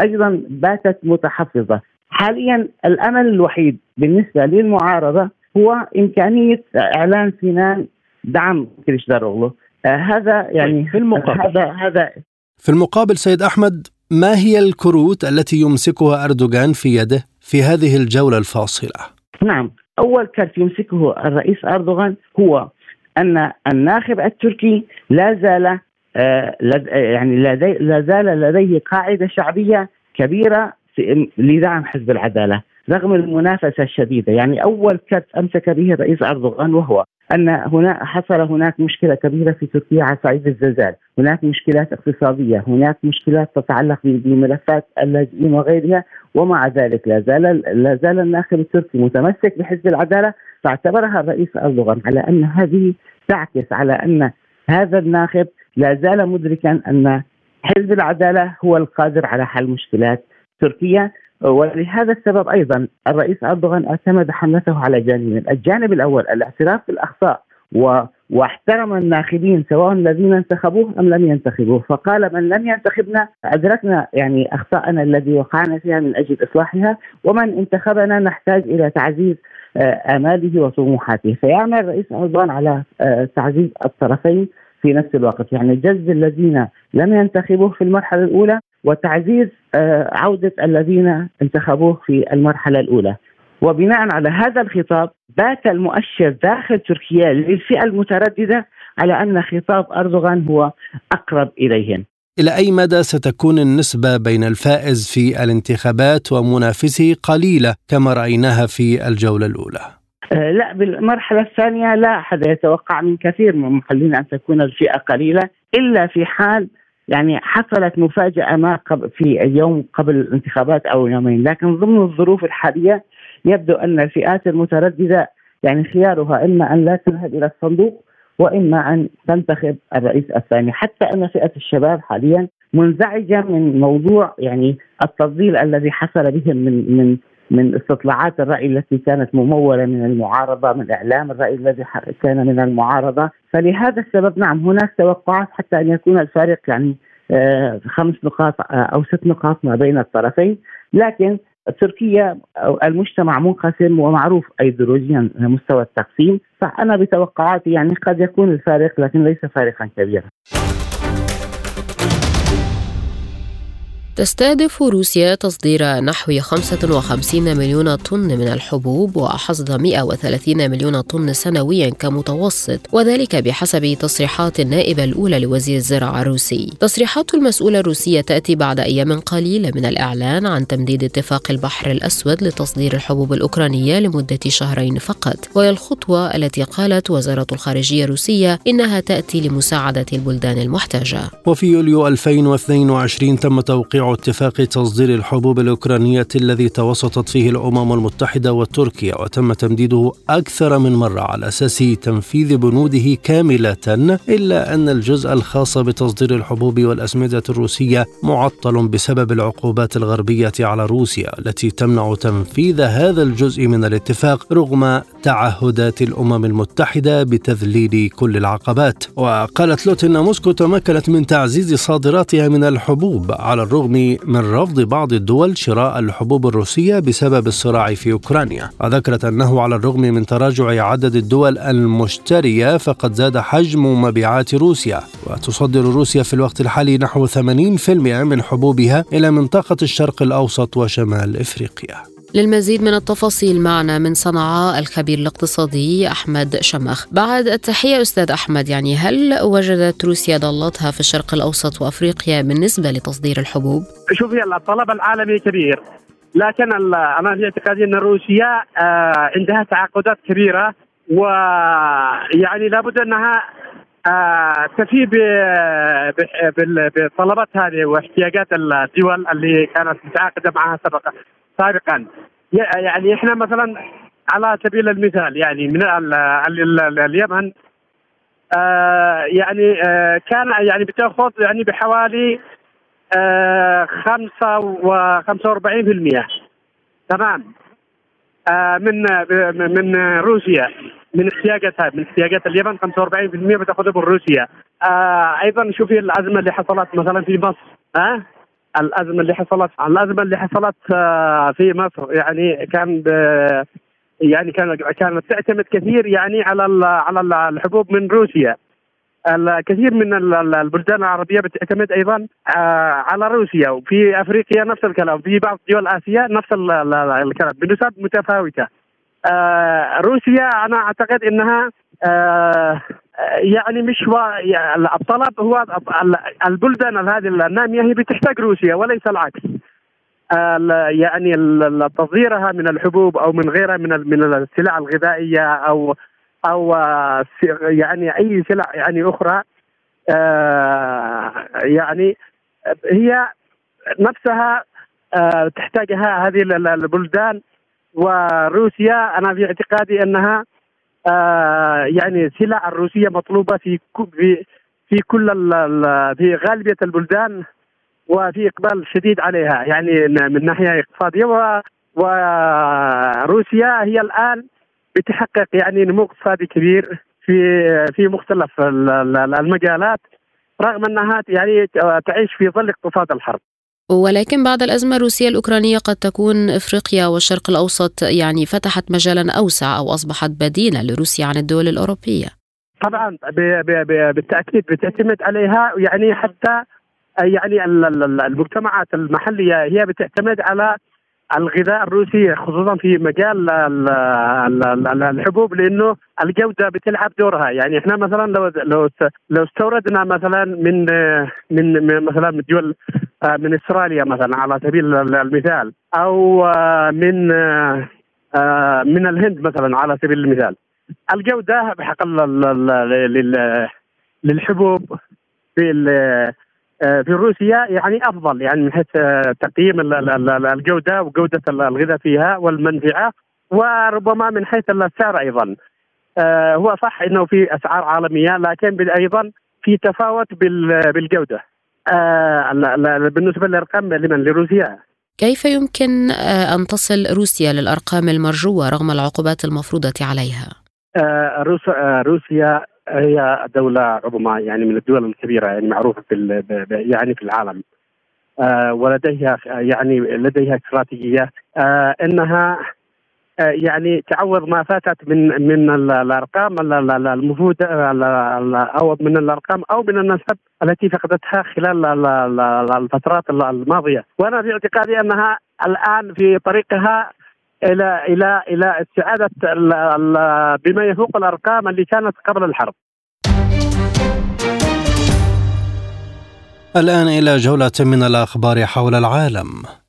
S6: أيضا باتت متحفظة. حاليا الأمل الوحيد بالنسبة للمعارضة هو إمكانية إعلان سنان دعم كريش داروغلو. آه هذا يعني
S2: في المقابل.
S6: هذا هذا
S2: في المقابل سيد أحمد ما هي الكروت التي يمسكها أردوغان في يده في هذه الجولة الفاصلة؟
S6: نعم أول كرت يمسكه الرئيس أردوغان هو أن الناخب التركي لا زال يعني لدي لا زال لديه قاعدة شعبية كبيرة لدعم حزب العدالة رغم المنافسة الشديدة. يعني أول كرت أمسك به الرئيس أردوغان وهو أن هنا حصل هناك مشكلة كبيرة في تركيا على صعيد الزلزال، هناك مشكلات اقتصادية، هناك مشكلات تتعلق بملفات اللاجئين وغيرها، ومع ذلك لا زال لا زال الناخب التركي متمسك بحزب العدالة. فاعتبرها الرئيس أردوغان على أن هذه تعكس على أن هذا الناخب لا زال مدركا أن حزب العدالة هو القادر على حل مشكلات تركيا ولهذا السبب أيضا الرئيس أردوغان اعتمد حملته على جانبين، الجانب الأول الاعتراف بالأخطاء و واحترم الناخبين سواء الذين انتخبوه أم لم ينتخبوه، فقال من لم ينتخبنا أدركنا يعني اخطائنا الذي وقعنا فيها من أجل إصلاحها، ومن انتخبنا نحتاج إلى تعزيز آه، آماله وطموحاته، فيعمل الرئيس أردوغان على آه، تعزيز الطرفين في نفس الوقت، يعني جذب الذين لم ينتخبوه في المرحلة الأولى وتعزيز آه، عودة الذين انتخبوه في المرحلة الأولى. وبناء على هذا الخطاب بات المؤشر داخل تركيا للفئة المترددة على أن خطاب أردوغان هو أقرب اليهم.
S2: إلى أي مدى ستكون النسبة بين الفائز في الانتخابات ومنافسه قليلة كما رأيناها في الجولة الأولى؟
S6: آه، لا بالمرحلة الثانية لا أحد يتوقع من كثير من المحللين أن تكون الفئة قليلة إلا في حال يعني حصلت مفاجأة ما قبل في يوم قبل الانتخابات أو يومين. لكن ضمن الظروف الحالية يبدو أن الفئات المترددة يعني خيارها إما أن لا تذهب إلى الصندوق وإما أن تنتخب الرئيس الثاني. حتى أن فئة الشباب حاليا منزعجة من موضوع يعني التفضيل الذي حصل بهم من من من استطلاعات الرأي التي كانت ممولة من المعارضة من إعلام الرأي الذي كان من المعارضة. فلهذا السبب نعم هناك توقعات حتى أن يكون الفارق يعني آه، خمس نقاط آه، أو ست نقاط ما بين الطرفين. لكن تركيا المجتمع منقسم ومعروف ايديولوجيا مستوى التقسيم. فأنا بتوقعاتي يعني قد يكون الفارق لكن ليس فارقا كبيرا.
S1: تستهدف روسيا تصدير نحو 55 مليون طن من الحبوب وحصد 130 مليون طن سنويا كمتوسط وذلك بحسب تصريحات النائبة الأولى لوزير الزراعة الروسي. تصريحات المسؤولة الروسية تأتي بعد أيام قليلة من الإعلان عن تمديد اتفاق البحر الأسود لتصدير الحبوب الأوكرانية لمدة شهرين فقط. وهي الخطوة التي قالت وزارة الخارجية الروسية إنها تأتي لمساعدة البلدان المحتاجة.
S2: وفي يوليو 2022 تم توقيع اتفاق تصدير الحبوب الأوكرانية الذي توسطت فيه الأمم المتحدة وتركيا وتم تمديده أكثر من مرة على أساس تنفيذ بنوده كاملة إلا أن الجزء الخاص بتصدير الحبوب والأسمدة الروسية معطل بسبب العقوبات الغربية على روسيا التي تمنع تنفيذ هذا الجزء من الاتفاق رغم تعهدات الأمم المتحدة بتذليل كل العقبات. وقالت لوت أن موسكو تمكنت من تعزيز صادراتها من الحبوب على الرغم من رفض بعض الدول شراء الحبوب الروسية بسبب الصراع في أوكرانيا. وذكرت أنه على الرغم من تراجع عدد الدول المشترية فقد زاد حجم مبيعات روسيا. وتصدر روسيا في الوقت الحالي نحو 80% من حبوبها إلى منطقة الشرق الأوسط وشمال إفريقيا.
S1: للمزيد من التفاصيل معنا من صنعاء الخبير الاقتصادي أحمد شمخ بعد التحية أستاذ أحمد يعني هل وجدت روسيا ضالتها في الشرق الأوسط وأفريقيا بالنسبة لتصدير الحبوب؟
S7: شوفي الطلب العالمي كبير لكن أنا في اعتقادي أن روسيا آه، عندها تعاقدات كبيرة ويعني لابد أنها آه، تفي بالطلبات هذه واحتياجات الدول اللي كانت متعاقدة معها سابقا سابقا. يعني إحنا مثلا على سبيل المثال يعني من اليمن آه يعني آه كان يعني بتأخذ يعني بحوالي آه خمسة وخمسة وأربعين في المية. تمام. آه من من روسيا من احتياجاتها من احتياجات اليمن 45% بتأخذها من روسيا. أيضا شوفي الأزمة اللي حصلت مثلا في مصر ها؟ الأزمة اللي حصلت الأزمة اللي حصلت آه، في مصر يعني كان يعني كان كانت تعتمد كثير يعني على على الحبوب من روسيا. الكثير من البلدان العربية بتعتمد أيضا آه، على روسيا. وفي أفريقيا نفس الكلام في بعض دول آسيا نفس الكلام بنسب متفاوتة. آه، روسيا أنا أعتقد إنها يعني مش. يعني الطلب هو البلدان هذه النامية هي بتحتاج روسيا وليس العكس يعني تصديرها من الحبوب أو من غيرها من من السلع الغذائية أو أو يعني أي سلع يعني أخرى آه، يعني هي نفسها آه، تحتاجها هذه البلدان وروسيا أنا في اعتقادي أنها آه يعني السلع الروسية مطلوبة في في في كل في غالبية البلدان وفي إقبال شديد عليها يعني من ناحية اقتصادية و وروسيا هي الآن بتحقق يعني نمو اقتصادي كبير في في مختلف المجالات رغم أنها يعني تعيش في ظل اقتصاد الحرب.
S1: ولكن بعد الأزمة الروسية الأوكرانية قد تكون إفريقيا والشرق الأوسط يعني فتحت مجالا أوسع أو أصبحت بديلا لروسيا عن الدول الأوروبية.
S7: طبعا بالتأكيد بتعتمد عليها يعني حتى يعني المجتمعات المحلية هي بتعتمد على الغذاء الروسي خصوصا في مجال الحبوب لأنه الجودة بتلعب دورها. يعني إحنا مثلا لو لو لو استوردنا مثلا من من مثلا من دول من استراليا مثلا على سبيل المثال أو من من الهند مثلا على سبيل المثال. الجودة بحق للحبوب في آه، في روسيا يعني أفضل يعني من حيث آه، تقييم الجودة وجودة الغذاء فيها والمنفعة وربما من حيث السعر أيضا. آه، هو صح إنه في أسعار عالمية لكن أيضا في تفاوت بالجودة. بالنسبة للأرقام لمن؟ لروسيا.
S1: كيف يمكن أن تصل روسيا للأرقام المرجوة رغم العقوبات المفروضة عليها؟
S7: روسيا هي دولة عظمى يعني من الدول الكبيرة يعني معروفة في يعني في العالم. آه ولديها يعني لديها استراتيجيات آه إنها آه يعني تعوض ما فاتت من من الأرقام المفروض أو من الأرقام أو من النسب التي فقدتها خلال الفترات الماضية وأنا في اعتقادي أنها الآن في طريقها إلى إلى إلى استعادة بما يفوق الأرقام اللي كانت قبل الحرب.
S2: الآن إلى جولة من الأخبار حول العالم.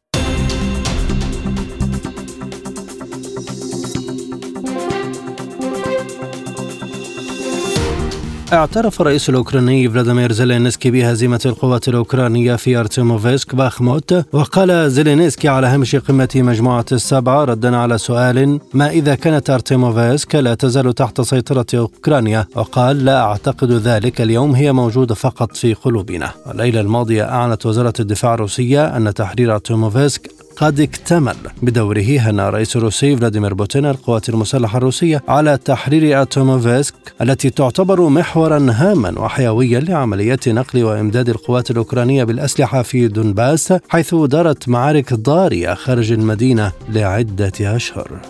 S2: اعترف الرئيس الأوكراني فلاديمير زيلينسكي بهزيمة القوات الأوكرانية في أرتيموفسك باخموت وقال زيلينسكي على هامش قمة مجموعة السبعة ردا على سؤال ما إذا كانت أرتيموفسك لا تزال تحت سيطرة أوكرانيا؟ وقال لا أعتقد ذلك اليوم هي موجودة فقط في قلوبنا. الليلة الماضية أعلنت وزارة الدفاع الروسية أن تحرير أرتيموفسك قد اكتمل بدوره هنا الرئيس الروسي فلاديمير بوتين القوات المسلحة الروسية على تحرير أتوموفسك التي تعتبر محورا هاما وحيويا لعمليات نقل وإمداد القوات الأوكرانية بالأسلحة في دونباس حيث دارت معارك ضارية خارج المدينة لعدة أشهر.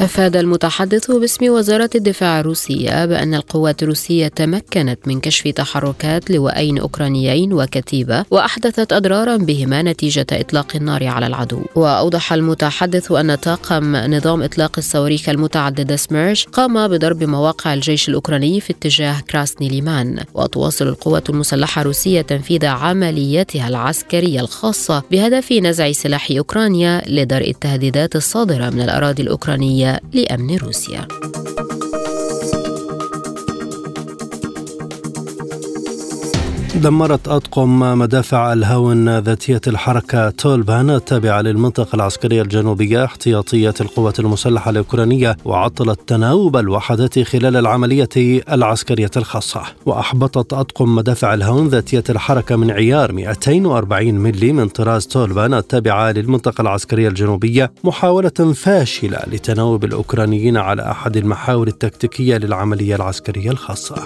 S1: أفاد المتحدث باسم وزارة الدفاع الروسية بأن القوات الروسية تمكنت من كشف تحركات لواءين أوكرانيين وكتيبة وأحدثت أضرارا بهما نتيجة إطلاق النار على العدو. وأوضح المتحدث أن طاقم نظام إطلاق الصواريخ المتعددة سميرش قام بضرب مواقع الجيش الأوكراني في اتجاه كراسني ليمان وتواصل القوات المسلحة الروسية تنفيذ عملياتها العسكرية الخاصة بهدف نزع سلاح أوكرانيا لدرء التهديدات الصادرة من الأراضي الأوكرانية لأمن روسيا.
S2: دمرت أطقم مدافع الهاون ذاتية الحركة تولبان التابعة للمنطقة العسكرية الجنوبية احتياطية القوات المسلحة الأوكرانية وعطلت تناوب الوحدات خلال العملية العسكرية الخاصة. وأحبطت أطقم مدافع الهاون ذاتية الحركة من عيار 240 ملي من طراز تولبان التابعة للمنطقة العسكرية الجنوبية محاولة فاشلة لتناوب الأوكرانيين على أحد المحاور التكتيكية للعملية العسكرية الخاصة.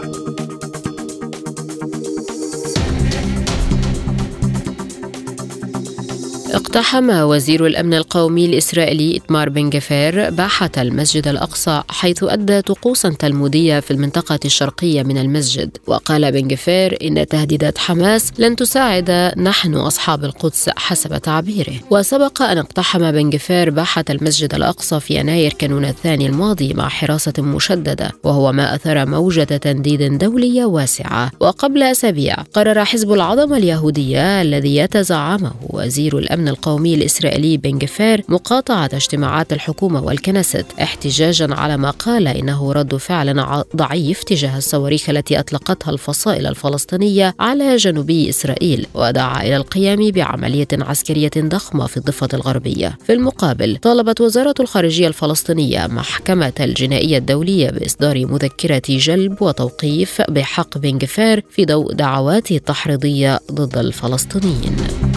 S1: اقتحم وزير الأمن القومي الإسرائيلي إتمار بن جفير باحة المسجد الأقصى حيث أدى طقوسا تلمودية في المنطقة الشرقية من المسجد. وقال بن جفير إن تهديدات حماس لن تساعد نحن أصحاب القدس حسب تعبيره. وسبق أن اقتحم بن جفير باحة المسجد الأقصى في يناير كانون الثاني الماضي مع حراسة مشددة وهو ما أثار موجة تنديد دولية واسعة. وقبل أسابيع قرر حزب العظمة اليهودية الذي يتزعمه وزير الأمن القومي الإسرائيلي بن جفير مقاطعة اجتماعات الحكومة والكنيست احتجاجا على ما قال إنه رد فعل ضعيف تجاه الصواريخ التي أطلقتها الفصائل الفلسطينية على جنوبي إسرائيل ودعا إلى القيام بعملية عسكرية ضخمة في الضفة الغربية. في المقابل طالبت وزارة الخارجية الفلسطينية محكمة الجنائية الدولية بإصدار مذكرة جلب وتوقيف بحق بن جفير في ضوء دعواته التحريضية ضد الفلسطينيين.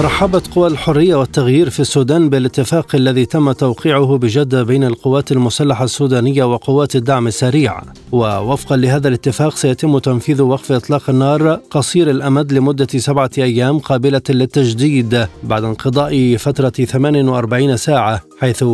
S2: رحبت قوى الحرية والتغيير في السودان بالاتفاق الذي تم توقيعه بجدة بين القوات المسلحة السودانية وقوات الدعم السريع. ووفقا لهذا الاتفاق سيتم تنفيذ وقف إطلاق النار قصير الأمد لمدة سبعة أيام قابلة للتجديد بعد انقضاء فترة 48 ساعة. حيث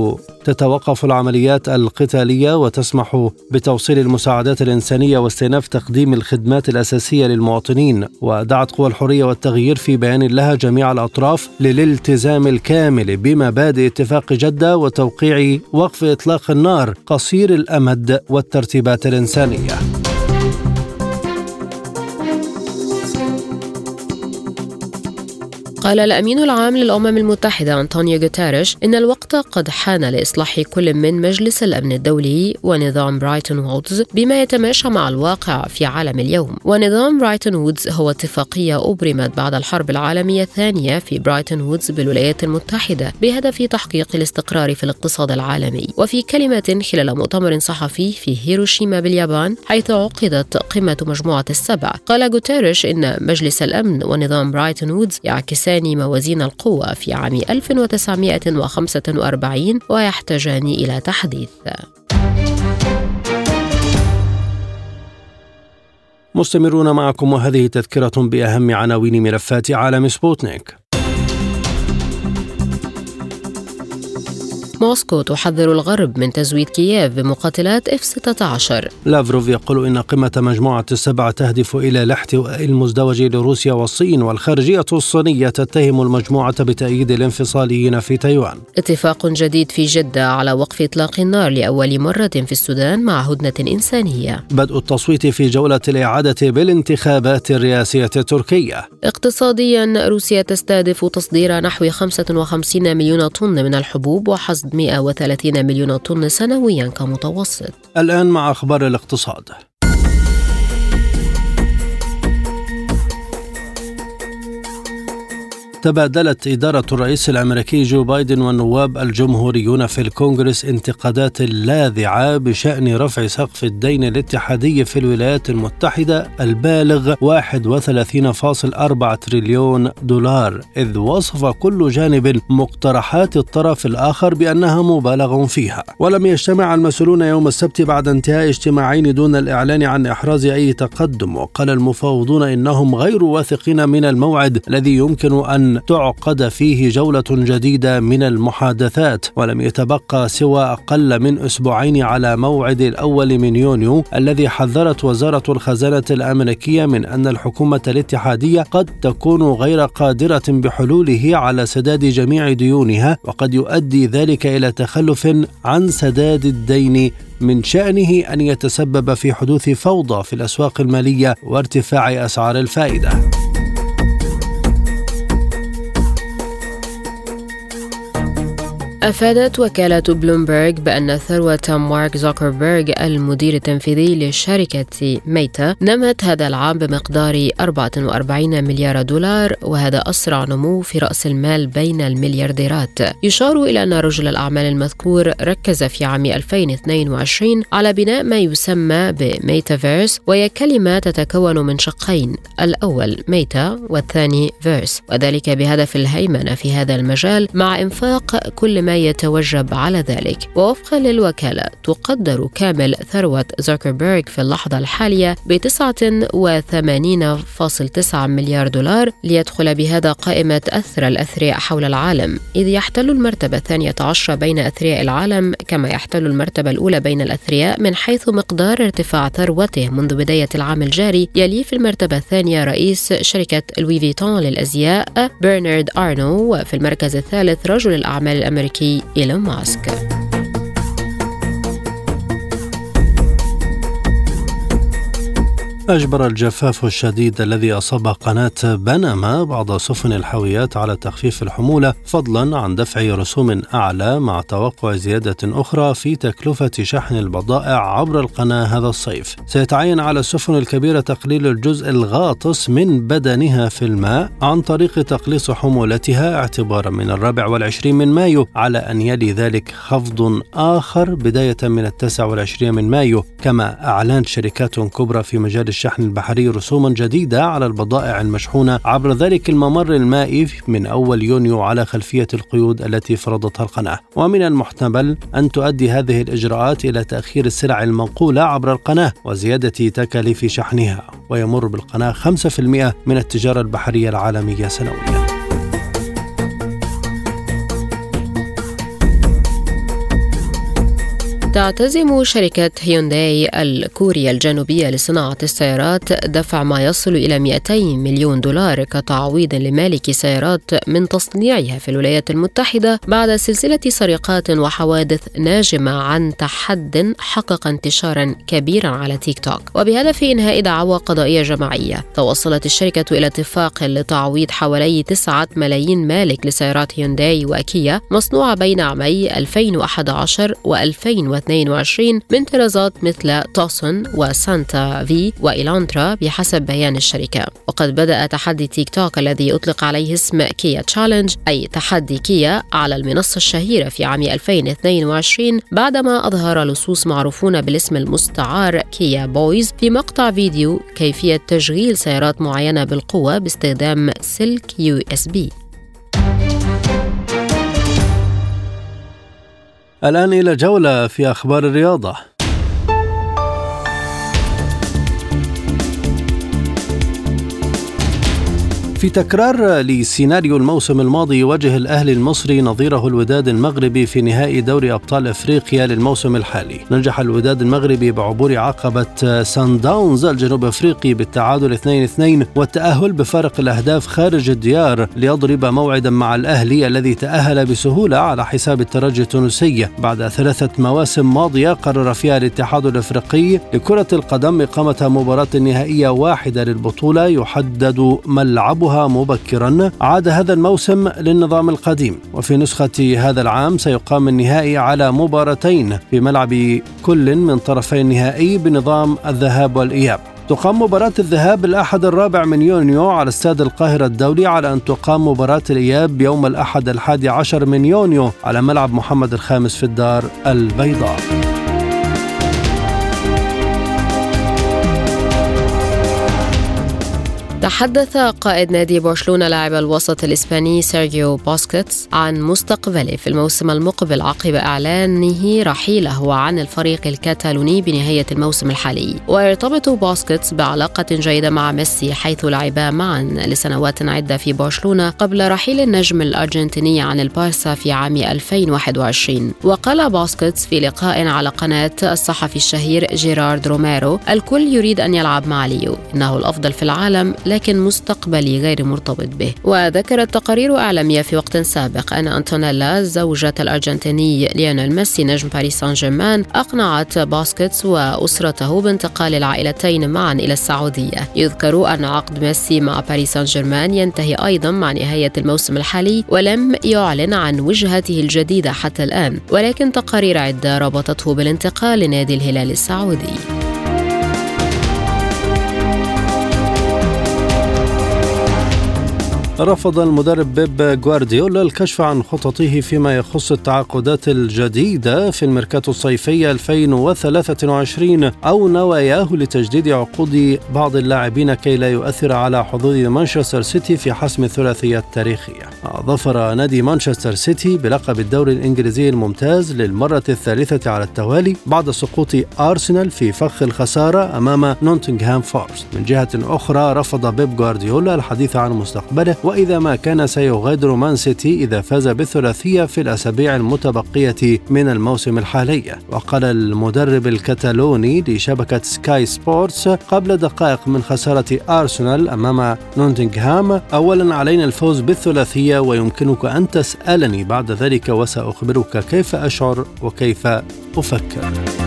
S2: تتوقف العمليات القتالية وتسمح بتوصيل المساعدات الإنسانية واستئناف تقديم الخدمات الأساسية للمواطنين ودعت قوى الحرية والتغيير في بيان لها جميع الأطراف للالتزام الكامل بمبادئ اتفاق جدة وتوقيع وقف إطلاق النار قصير الأمد والترتيبات الإنسانية.
S1: قال الأمين العام للأمم المتحدة أنطونيو غوتيريش إن الوقت قد حان لإصلاح كل من مجلس الأمن الدولي ونظام بريتون وودز بما يتماشى مع الواقع في عالم اليوم. ونظام بريتون وودز هو اتفاقية أبرمت بعد الحرب العالمية الثانية في بريتون وودز بالولايات المتحدة بهدف تحقيق الاستقرار في الاقتصاد العالمي. وفي كلمة خلال مؤتمر صحفي في هيروشيما باليابان حيث عقدت قمة مجموعة السبع قال غوتيريش إن مجلس الأمن ونظام بريتون وودز يعكسان يعكسان موازين القوى في عام 1945 ويحتاجان إلى تحديث.
S2: مستمرون معكم وهذه تذكرة بأهم عناوين ملفات عالم سبوتنيك.
S1: موسكو تحذر الغرب من تزويد كييف بمقاتلات إف 16
S2: لافروف يقول إن قمة مجموعة السبع تهدف إلى الاحتواء المزدوج لروسيا والصين والخارجية الصينية تتهم المجموعة بتأييد الانفصاليين في تايوان.
S1: اتفاق جديد في جدة على وقف إطلاق النار لأول مرة في السودان مع هدنة إنسانية.
S2: بدء التصويت في جولة الإعادة بالانتخابات الرئاسية التركية.
S1: اقتصاديا روسيا تستهدف تصدير نحو 55 مليون طن من الحبوب وحصد 130 مليون طن سنويا كمتوسط.
S2: الآن مع أخبار الاقتصاد. تبادلت إدارة الرئيس الأمريكي جو بايدن والنواب الجمهوريون في الكونغرس انتقادات لاذعة بشأن رفع سقف الدين الاتحادي في الولايات المتحدة البالغ 31.4 تريليون دولار إذ وصف كل جانب مقترحات الطرف الآخر بأنها مبالغ فيها. ولم يجتمع المسؤولون يوم السبت بعد انتهاء اجتماعين دون الإعلان عن إحراز أي تقدم وقال المفاوضون إنهم غير واثقين من الموعد الذي يمكن أن تعقد فيه جولة جديدة من المحادثات ولم يتبقى سوى أقل من أسبوعين على موعد الأول من يونيو الذي حذرت وزارة الخزانة الأمريكية من أن الحكومة الاتحادية قد تكون غير قادرة بحلوله على سداد جميع ديونها وقد يؤدي ذلك إلى تخلف عن سداد الدين من شأنه أن يتسبب في حدوث فوضى في الأسواق المالية وارتفاع أسعار الفائدة.
S1: أفادت وكالة بلومبرغ بأن ثروة مارك زوكربيرغ المدير التنفيذي لشركة ميتا نمت هذا العام بمقدار 44 مليار دولار وهذا أسرع نمو في رأس المال بين المليارديرات. يشار إلى أن رجل الأعمال المذكور ركز في عام 2022 على بناء ما يسمى بميتافيرس وهي كلمة تتكون من شقين الأول meta والثاني verse. وذلك بهدف الهيمنة في هذا المجال مع إنفاق كل ما يتوجب على ذلك. ووفقا للوكالة تقدر كامل ثروة زوكربيرغ في اللحظة الحالية ب 89.9 مليار دولار ليدخل بهذا قائمة أثرى الأثرياء حول العالم إذ يحتل المرتبة الثانية عشرة بين أثرياء العالم كما يحتل المرتبة الأولى بين الأثرياء من حيث مقدار ارتفاع ثروته منذ بداية العام الجاري يليه في المرتبة الثانية رئيس شركة لوي فيتون للأزياء برنارد أرنو وفي المركز الثالث رجل الأعمال الأمريكي Elon Musk.
S2: أجبر الجفاف الشديد الذي أصاب قناة بنما بعض سفن الحاويات على تخفيف الحمولة فضلا عن دفع رسوم أعلى مع توقع زيادة أخرى في تكلفة شحن البضائع عبر القناة هذا الصيف. سيتعين على السفن الكبيرة تقليل الجزء الغاطس من بدنها في الماء عن طريق تقليص حمولتها اعتبارا من الرابع والعشرين من مايو على أن يلي ذلك خفض آخر بداية من التاسع والعشرين من مايو كما أعلنت شركات كبرى في مجال الشحن البحري رسوما جديدة على البضائع المشحونة عبر ذلك الممر المائي من أول يونيو على خلفية القيود التي فرضتها القناة. ومن المحتمل أن تؤدي هذه الإجراءات إلى تأخير السلع المنقولة عبر القناة وزيادة تكاليف شحنها ويمر بالقناة 5% من التجارة البحرية العالمية سنوياً.
S1: تعتزم شركة هيونداي الكورية الجنوبية لصناعة السيارات دفع ما يصل إلى 200 مليون دولار كتعويض لمالكي سيارات من تصنيعها في الولايات المتحدة بعد سلسلة سرقات وحوادث ناجمة عن تحد حقق انتشارا كبيرا على تيك توك. وبهدف إنهاء دعوى قضائية جماعية توصلت الشركة إلى اتفاق لتعويض حوالي 9 ملايين مالك لسيارات هيونداي وكيا مصنوعة بين عامي 2011 و 2012 2022 من طرازات مثل توسون وسانتا في وإيلانترا بحسب بيان الشركة. وقد بدأ تحدي تيك توك الذي أطلق عليه اسم كيا challenge أي تحدي كيا على المنصة الشهيرة في عام 2022 بعدما أظهر لصوص معروفون بالاسم المستعار كيا boys في مقطع فيديو كيفية تشغيل سيارات معينة بالقوة باستخدام سلك USB.
S2: الآن إلى جولة في أخبار الرياضة. في تكرار لسيناريو الموسم الماضي يواجه الأهلي المصري نظيره الوداد المغربي في نهائي دوري أبطال إفريقيا للموسم الحالي. نجح الوداد المغربي بعبور عقبة سان داونز الجنوب أفريقي بالتعادل 2-2 والتأهل بفارق الأهداف خارج الديار ليضرب موعدا مع الأهلي الذي تأهل بسهولة على حساب الترجي التونسي. بعد ثلاثة مواسم ماضية قرر فيها الاتحاد الأفريقي لكرة القدم إقامة مباراة نهائية واحدة للبطولة يحدد ملعبها. مبكرا. عاد هذا الموسم للنظام القديم. وفي نسخة هذا العام سيقام النهائي على مباراتين في ملعب كل من طرفي النهائي بنظام الذهاب والإياب. تقام مباراة الذهاب الأحد الرابع من يونيو على استاد القاهرة الدولي على أن تقام مباراة الإياب يوم الأحد الحادي عشر من يونيو على ملعب محمد الخامس في الدار البيضاء.
S1: تحدث قائد نادي برشلونة لاعب الوسط الإسباني سيرجيو بوسكيتس عن مستقبله في الموسم المقبل عقب إعلانه رحيله عن الفريق الكتالوني بنهاية الموسم الحالي. ويرتبط بوسكيتس بعلاقة جيدة مع ميسي حيث لعبا معا لسنوات عدة في برشلونة قبل رحيل النجم الأرجنتيني عن البارسا في عام 2021 وقال بوسكيتس في لقاء على قناة الصحفي الشهير جيرارد روميرو الكل يريد أن يلعب مع ليو إنه الأفضل في العالم لكن مستقبلي غير مرتبط به. وذكرت تقارير إعلامية في وقت سابق أن أنتونيلا زوجة الأرجنتيني ليونيل ميسي نجم باريس سان جيرمان أقنعت بوسكيتس وأسرته بانتقال العائلتين معا إلى السعودية. يذكر أن عقد ميسي مع باريس سان جيرمان ينتهي أيضا مع نهاية الموسم الحالي ولم يعلن عن وجهته الجديدة حتى الآن. ولكن تقارير عدة ربطته بالانتقال لنادي الهلال السعودي.
S2: رفض المدرب بيب غوارديولا الكشف عن خططه فيما يخص التعاقدات الجديدة في الميركاتو الصيفي 2023 أو نواياه لتجديد عقود بعض اللاعبين كي لا يؤثر على حظوظ مانشستر سيتي في حسم الثلاثية التاريخية. ظفر نادي مانشستر سيتي بلقب الدوري الإنجليزي الممتاز للمرة الثالثة على التوالي بعد سقوط أرسنال في فخ الخسارة أمام نوتنغهام فورست. من جهة أخرى رفض بيب غوارديولا الحديث عن مستقبله وإذا ما كان سيغادر مان سيتي إذا فاز بالثلاثية في الأسابيع المتبقية من الموسم الحالي. وقال المدرب الكتالوني لشبكة سكاي سبورتس قبل دقائق من خسارة أرسنال أمام نوتنغهام أولا علينا الفوز بالثلاثية ويمكنك أن تسألني بعد ذلك وسأخبرك كيف أشعر وكيف أفكر.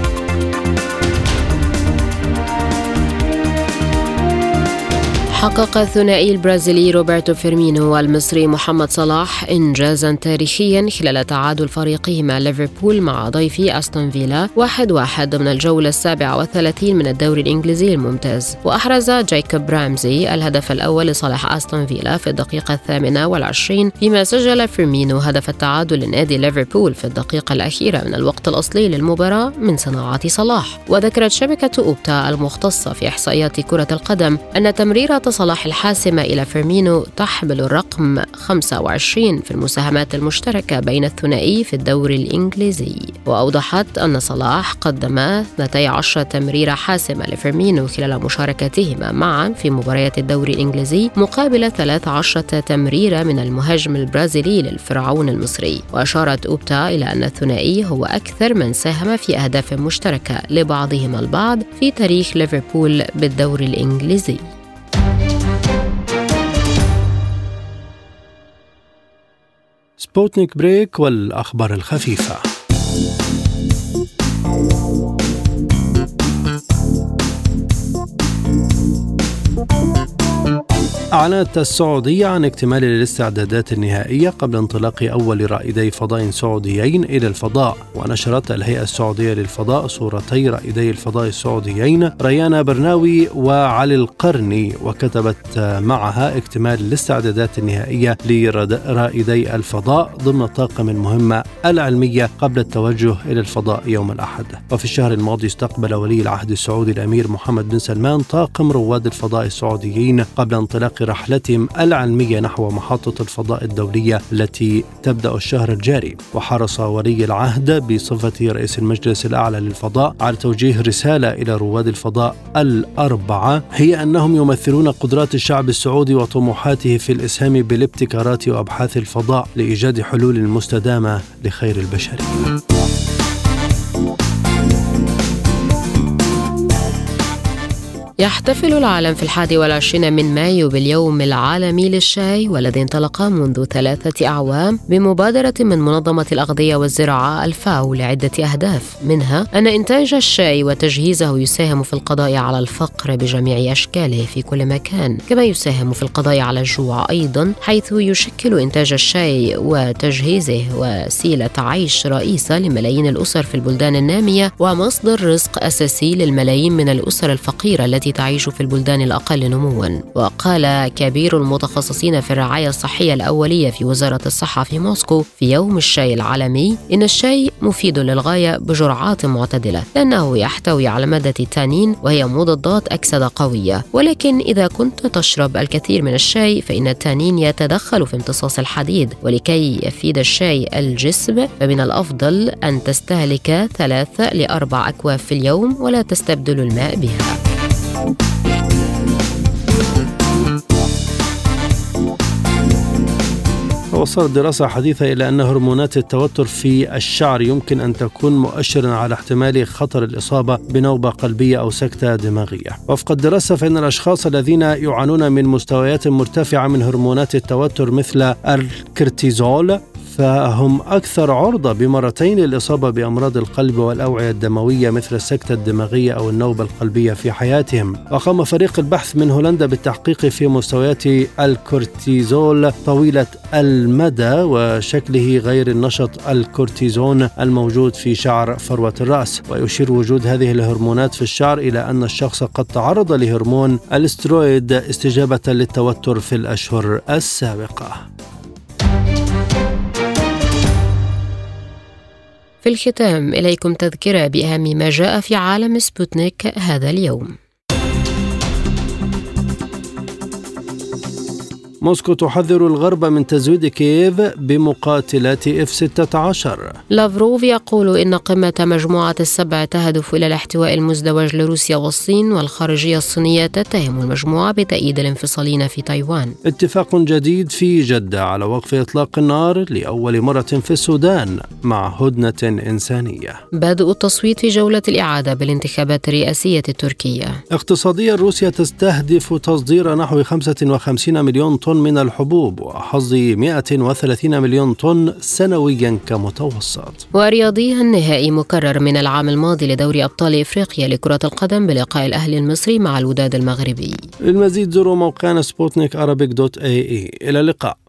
S1: حقق الثنائي البرازيلي روبرتو فيرمينو والمصري محمد صلاح إنجازا تاريخيا خلال تعادل فريقهما ليفربول مع ضيفه أستون فيلا واحد واحد ضمن الجولة السابعة والثلاثين من الدوري الإنجليزي الممتاز. وأحرز جايكوب رامزي الهدف الأول لصالح أستون فيلا في الدقيقة الثامنة والعشرين فيما سجل فيرمينو هدف التعادل لنادي ليفربول في الدقيقة الأخيرة من الوقت الأصلي للمباراة من صناعة صلاح. وذكرت شبكة أوبتا المختصة في إحصائيات كرة القدم أن تمريرة صلاح الحاسمة إلى فيرمينو تحمل الرقم 25 في المساهمات المشتركة بين الثنائي في الدوري الإنجليزي. وأوضحت أن صلاح قدم 12 تمريرة حاسمة لفيرمينو خلال مشاركتهما معا في مباريات الدوري الإنجليزي مقابل 13 تمريرة من المهاجم البرازيلي للفرعون المصري. وأشارت أوبتا إلى أن الثنائي هو أكثر من ساهم في أهداف مشتركة لبعضهما البعض في تاريخ ليفربول بالدوري الإنجليزي.
S2: سبوتنيك break والأخبار الخفيفة. أعلنت السعودية عن اكتمال الاستعدادات النهائية قبل انطلاق أول رائدي فضاء سعوديين إلى الفضاء ونشرت الهيئة السعودية للفضاء صورتي رائدي الفضاء السعوديين ريانا برناوي وعلي القرني وكتبت معها اكتمال الاستعدادات النهائية لرائدي الفضاء ضمن طاقم المهمة العلمية قبل التوجه إلى الفضاء يوم الأحد. وفي الشهر الماضي استقبل ولي العهد السعودي الأمير محمد بن سلمان طاقم رواد الفضاء السعوديين قبل انطلاق رحلتهم العلمية نحو محطة الفضاء الدولية التي تبدأ الشهر الجاري. وحرص ولي العهد بصفة رئيس المجلس الأعلى للفضاء على توجيه رسالة إلى رواد الفضاء الأربعة هي أنهم يمثلون قدرات الشعب السعودي وطموحاته في الإسهام بالابتكارات وأبحاث الفضاء لإيجاد حلول مستدامة لخير البشرية
S1: يحتفل العالم في الحادي والعشرين من مايو باليوم العالمي للشاي والذي انطلق منذ ثلاثة أعوام بمبادرة من منظمة الأغذية والزراعة الفاو لعدة أهداف. منها أن إنتاج الشاي وتجهيزه يساهم في القضاء على الفقر بجميع أشكاله في كل مكان كما يساهم في القضاء على الجوع أيضا حيث يشكل إنتاج الشاي وتجهيزه وسيلة عيش رئيسة لملايين الأسر في البلدان النامية ومصدر رزق أساسي للملايين من الأسر الفقيرة التي التي تعيش في البلدان الأقل نموا. وقال كبير المتخصصين في الرعاية الصحية الأولية في وزارة الصحة في موسكو في يوم الشاي العالمي إن الشاي مفيد للغاية بجرعات معتدلة لأنه يحتوي على مادة التانين وهي مضادات أكسدة قوية. ولكن إذا كنت تشرب الكثير من الشاي فإن التانين يتدخل في امتصاص الحديد. ولكي يفيد الشاي الجسم فمن الأفضل أن تستهلك ثلاث لأربع أكواف في اليوم ولا تستبدل الماء بها.
S2: وصلت دراسة حديثة إلى أن هرمونات التوتر في الشعر يمكن أن تكون مؤشرا على احتمال خطر الإصابة بنوبة قلبية أو سكتة دماغية. وفق الدراسة فإن الأشخاص الذين يعانون من مستويات مرتفعة من هرمونات التوتر مثل الكورتيزول فهم أكثر عرضة بمرتين للإصابة بأمراض القلب والأوعية الدموية مثل السكتة الدماغية أو النوبة القلبية في حياتهم. وقام فريق البحث من هولندا بالتحقيق في مستويات الكورتيزول طويلة المدى وشكله غير النشط الكورتيزون الموجود في شعر فروة الرأس. ويشير وجود هذه الهرمونات في الشعر إلى أن الشخص قد تعرض لهرمون الاسترويد استجابة للتوتر في الأشهر السابقة.
S1: في الختام إليكم تذكرة بأهم ما جاء في عالم سبوتنيك هذا اليوم.
S2: موسكو تحذر الغرب من تزويد كييف بمقاتلات إف 16
S1: لافروف يقول إن قمة مجموعة السبع تهدف إلى الاحتواء المزدوج لروسيا والصين والخارجية الصينية تتهم المجموعة بتأييد الانفصاليين في تايوان.
S2: اتفاق جديد في جدة على وقف إطلاق النار لأول مرة في السودان مع هدنة إنسانية.
S1: بدء التصويت في جولة الإعادة بالانتخابات الرئاسية التركية.
S2: اقتصاديا روسيا تستهدف تصدير نحو 55 مليون طن من الحبوب وحصد 130 مليون طن سنويا كمتوسط.
S1: ورياضيا نهائي مكرر من العام الماضي لدوري أبطال إفريقيا لكرة القدم بلقاء الأهلي المصري مع الوداد المغربي.
S2: للمزيد زوروا موقعنا سبوتنيك dot ae إلى اللقاء.